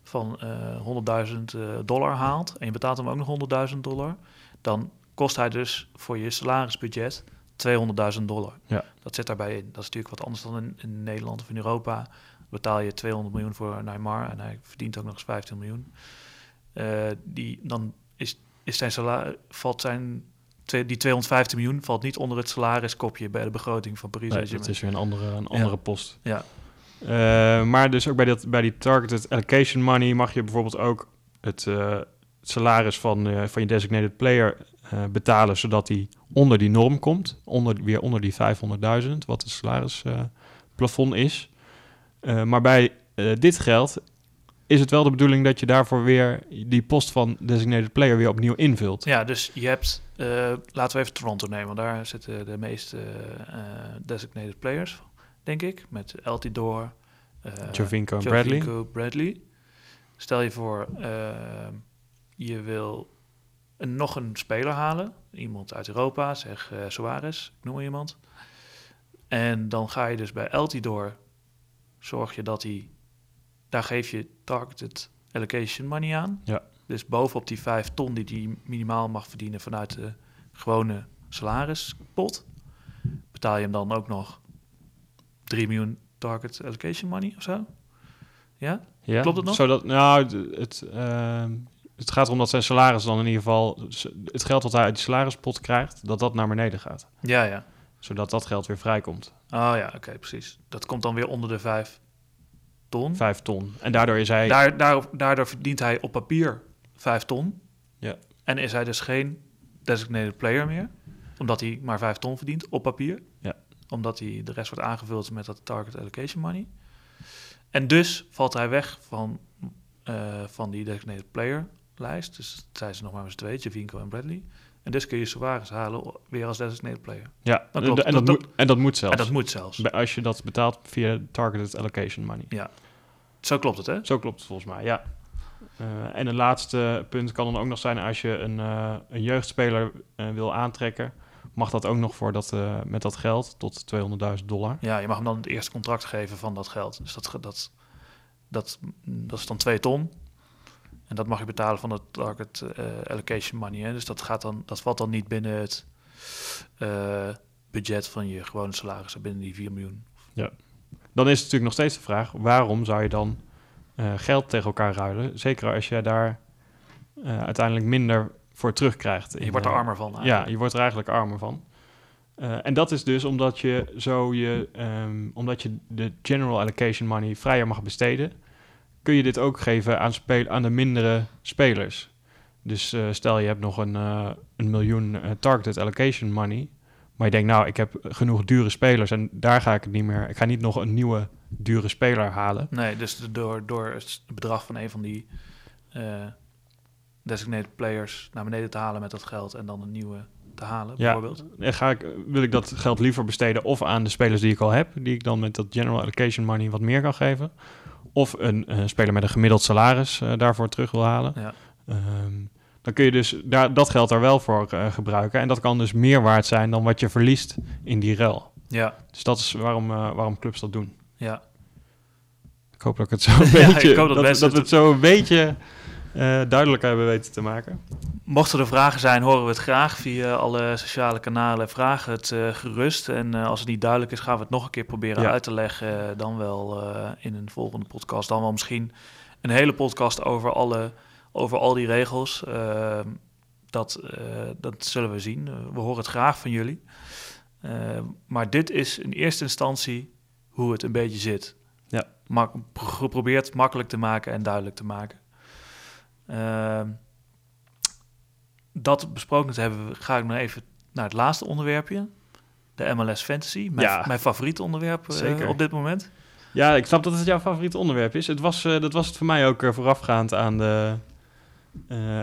van uh, 100.000 dollar haalt... en je betaalt hem ook nog 100.000 dollar... dan kost hij dus voor je salarisbudget 200.000 dollar. Ja. Dat zit daarbij in. Dat is natuurlijk wat anders dan in, in Nederland of in Europa. Betaal je 200 miljoen voor Neymar en hij verdient ook nog eens 15 miljoen. Uh, die, dan is, is zijn salaris, valt zijn, die 215 miljoen valt niet onder het salariskopje bij de begroting van Paris. Nee, dat is weer een andere, een andere ja. post. Ja. Uh, maar dus ook bij, dat, bij die targeted allocation money mag je bijvoorbeeld ook het, uh, het salaris van, uh, van je designated player betalen, zodat die onder die norm komt, onder, weer onder die 500.000, wat het salarisplafond is. Maar bij dit geld is het wel de bedoeling dat je daarvoor weer die post van designated player weer opnieuw invult. Ja, dus je hebt, eh, laten we even Toronto nemen, want daar zitten de meeste eh, designated players, denk ik, met Eltidoor, uh, Jovinko en Bradley. Bradley. Stel je voor, je wil een, nog een speler halen, iemand uit Europa, zeg Suarez, ik noem maar iemand. En dan ga je dus bij Eltidoor, zorg je dat hij, daar geef je targeted allocation money aan. Ja. Dus bovenop die 5 ton die hij minimaal mag verdienen vanuit de gewone salarispot, betaal je hem dan ook nog 3 miljoen target allocation money of zo. Ja? Ja? Klopt het nog? Zodat, nou, het, ehm, het gaat erom dat zijn salaris dan in ieder geval... het geld wat hij uit die salarispot krijgt, dat dat naar beneden gaat. Ja, ja. Zodat dat geld weer vrijkomt. Oh ja, oké, precies. Dat komt dan weer onder de 5 ton. Vijf ton. En daardoor is hij... Daar, daardoor, daardoor verdient hij op papier 5 ton. Ja. En is hij dus geen designated player meer, omdat hij maar 5 ton verdient op papier. Ja. Omdat hij de rest wordt aangevuld met dat target allocation money. En dus valt hij weg van, eh, van die designated player lijst. Dus zijn ze nog maar eens twee, Javinko en Bradley. En dus kun je Suarez halen weer als designated player. ja, dat en, klopt. en, dat Dat- en dat moet zelfs. En dat moet zelfs. Bij- Als je dat betaalt via targeted allocation money. Zo klopt het, hè? Zo klopt het volgens mij, ja. Eh, en een laatste punt kan dan ook nog zijn als je een, eh, een jeugdspeler eh, wil aantrekken, mag dat ook nog voor dat, met dat geld tot 200.000 dollar. Ja, je mag hem dan het eerste contract geven van dat geld. Dus dat, dat, dat, dat is dan 2 ton. En dat mag je betalen van het target eh, allocation money. Hè? Dus dat, gaat dan, dat valt dan niet binnen het eh, budget van je gewone salarissen, binnen die 4 miljoen. Dan is het natuurlijk nog steeds de vraag, waarom zou je dan eh, geld tegen elkaar ruilen? Zeker als je daar uiteindelijk minder voor terugkrijgt. Je in, wordt er armer van. Ja, je wordt er eigenlijk armer van. En dat is dus omdat je zo je, ehm, omdat je de general allocation money vrijer mag besteden, kun je dit ook geven aan, aan de mindere spelers. Dus eh, stel je hebt nog een, eh, een miljoen eh, targeted allocation money, maar je denkt nou ik heb genoeg dure spelers en daar ga ik het niet meer. Ik ga niet nog een nieuwe dure speler halen. Nee, dus door, door het bedrag van een van die designated players naar beneden te halen met dat geld en dan een nieuwe te halen, Ja. bijvoorbeeld. En ga ik, wil ik dat geld liever besteden of aan de spelers die ik al heb, die ik dan met dat general allocation money wat meer kan geven, of een eh, speler met een gemiddeld salaris eh, daarvoor terug wil halen. Ja. Ehm, dan kun je dus daar, dat geld daar wel voor eh, gebruiken. En dat kan dus meer waard zijn dan wat je verliest in die ruil. Ja, Dus dat is waarom, waarom clubs dat doen. ja. Ik hoop dat ik het zo een [laughs] Ja, beetje, ik hoop dat dat, we het zo een beetje eh, duidelijk hebben weten te maken. Mochten er vragen zijn, horen we het graag via alle sociale kanalen. Vraag het eh, gerust. En eh, als het niet duidelijk is, gaan we het nog een keer proberen Ja. uit te leggen. Dan wel in een volgende podcast. Dan wel misschien een hele podcast over, alle, over al die regels. Eh, dat, dat zullen we zien. We horen het graag van jullie. Eh, maar dit is in eerste instantie hoe het een beetje zit. Ja. Mak- geprobeerd makkelijk te maken en duidelijk te maken. Ehm, dat besproken te hebben, ga ik nog even naar het laatste onderwerpje. De MLS Fantasy, mijn, Ja. mijn favoriete onderwerp eh, Zeker. op dit moment. Ja, ik snap dat het jouw favoriete onderwerp is. Het was, eh, dat was het voor mij ook eh, voorafgaand aan, de,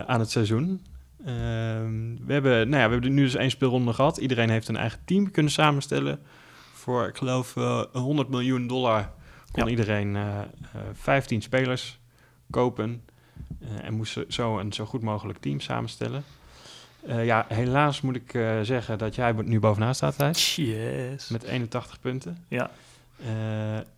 aan het seizoen. Ehm, we, hebben, nou ja, we hebben nu dus één speelronde gehad. Iedereen heeft een eigen team kunnen samenstellen. Voor, ik geloof, eh 100 miljoen dollar kon Ja. iedereen eh, 15 spelers kopen. Eh, en moest zo een zo goed mogelijk team samenstellen. Eh, ja, helaas moet ik eh, zeggen dat jij nu bovenaan staat, Thijs. Yes. Met 81 punten. Ja.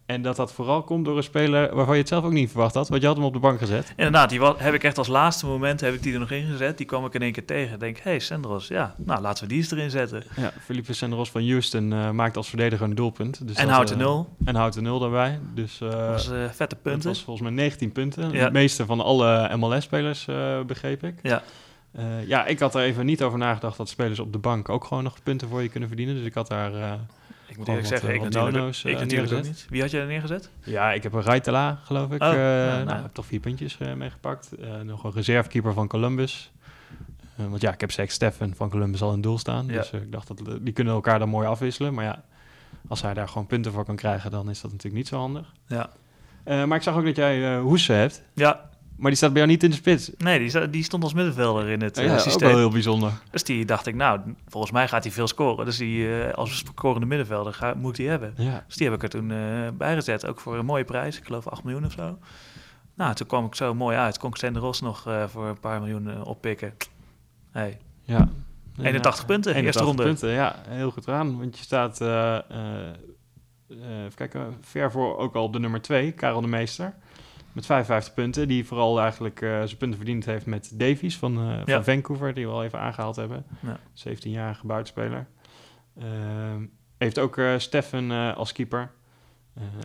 En dat dat vooral komt door een speler waarvan je het zelf ook niet verwacht had, want je had hem op de bank gezet. Inderdaad, die heb ik echt als laatste moment heb ik die er nog in gezet. Die kwam ik in één keer tegen. Ik denk, hé, hey, Sandros, ja, nou laten we die eens erin zetten. Ja, Felipe Senderos van Houston eh, maakt als verdediger een doelpunt. Dus en dat, houdt de eh, nul. En houdt de nul daarbij. Dus eh, Dat was vette dat punten. was volgens mij 19 punten. Ja. Het meeste van alle MLS-spelers, begreep ik. Ja. Ja, ik had er even niet over nagedacht dat spelers op de bank ook gewoon nog punten voor je kunnen verdienen. Dus ik had daar... eh, Ik moet eerlijk zeggen, eh, ik wat natuurlijk, nono's, ik eh, natuurlijk ook niet. Wie had jij er neergezet? Ja, ik heb een Raitala, geloof ik. Oh, eh, nou, nou. ik heb toch vier puntjes eh, meegepakt. Eh, nog een reservekeeper van Columbus. Eh, want ja, ik heb Zack Steffen van Columbus al in doel staan. Ja. Dus eh, ik dacht, dat die kunnen elkaar dan mooi afwisselen. Maar ja, als hij daar gewoon punten voor kan krijgen, dan is dat natuurlijk niet zo handig. Ja. Eh, maar ik zag ook dat jij Hoesen hebt. Ja. Maar die staat bij jou niet in de spits. Nee, die, die stond als middenvelder in het ja, uh, systeem. wel heel bijzonder. Dus die dacht ik, nou, volgens mij gaat hij veel scoren. Dus die, uh, als scorende middenvelder ga, moet hij hebben. Ja. Dus die heb ik er toen uh, bijgezet. Ook voor een mooie prijs. Ik geloof 8 miljoen of zo. Nou, toen kwam ik zo mooi uit. Kon ik Ros nog voor een paar miljoen oppikken. Hey. Ja. 81 ja. punten, 81 eerste ronde. punten, ja. Heel goed eraan. Want je staat, even kijken, ver voor ook al de nummer 2, Karel de Meester. Met 55 punten, die vooral eigenlijk uh, zijn punten verdiend heeft met Davies van, uh, van Vancouver, die we al even aangehaald hebben. Ja. 17-jarige buitenspeler. Uh, heeft ook uh, Steffen als keeper.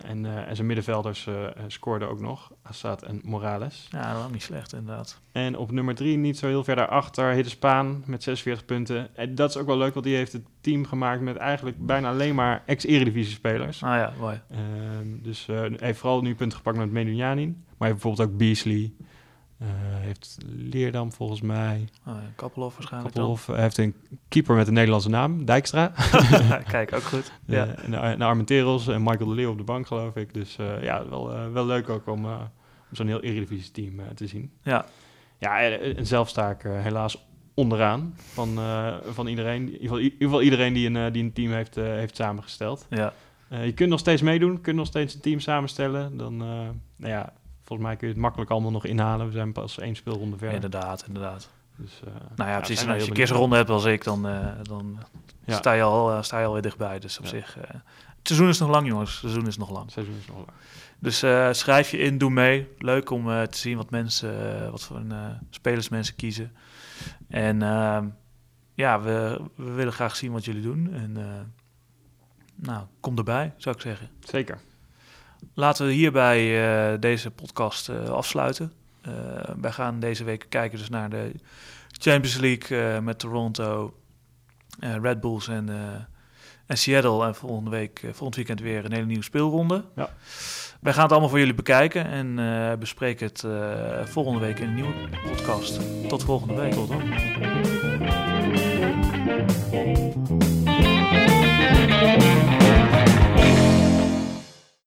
En, en zijn middenvelders scoorden ook nog, Assad en Morales. Ja, dat niet slecht inderdaad. En op nummer 3, niet zo heel ver daarachter, Hidde Spaan met 46 punten. En dat is ook wel leuk, want die heeft het team gemaakt met eigenlijk bijna alleen maar ex-eredivisie-spelers. Ah ja, mooi. Uh, dus uh, heeft vooral nu punten gepakt met Medunjanin. Maar heeft bijvoorbeeld ook Beasley. Uh, heeft Leerdam volgens mij. Oh, ja, Kappelhoff waarschijnlijk Kappelhoff heeft een keeper met een Nederlandse naam, Dijkstra. [laughs] [laughs] Kijk, ook goed. Ja. en, en Armenteros en Michael de Leeuw op de bank, geloof ik. Dus ja, wel, wel leuk ook om, om zo'n heel Eredivisie-team te zien. Ja. Ja, en zelf sta ik helaas onderaan van, uh, van iedereen. In ieder, geval, in ieder geval iedereen die een, die een team heeft, uh, heeft samengesteld. Ja. je kunt nog steeds meedoen, kunt nog steeds een team samenstellen. Dan, nou ja, volgens mij kun je het makkelijk allemaal nog inhalen. We zijn pas één speelronde verder. Inderdaad, inderdaad. Dus, nou ja, precies. Als je een keer zo'n ronde hebt als ik, dan, dan ja. sta, je al, sta je alweer dichtbij. Dus op ja. zich... het seizoen is nog lang, jongens. Het seizoen is nog lang. Het seizoen is nog lang. Dus schrijf je in, doe mee. Leuk om te zien wat mensen, wat voor een, spelers mensen kiezen. En uh, ja, we, we, willen graag zien wat jullie doen. En nou, kom erbij, zou ik zeggen. Zeker. Laten we hierbij uh, deze podcast afsluiten. wij gaan deze week kijken dus naar de Champions League met Toronto, Red Bulls en, en Seattle. En volgende week, volgend weekend weer een hele nieuwe speelronde. Ja. Wij gaan het allemaal voor jullie bekijken en uh, bespreken het uh, volgende week in een nieuwe podcast. Tot volgende week. Tot dan.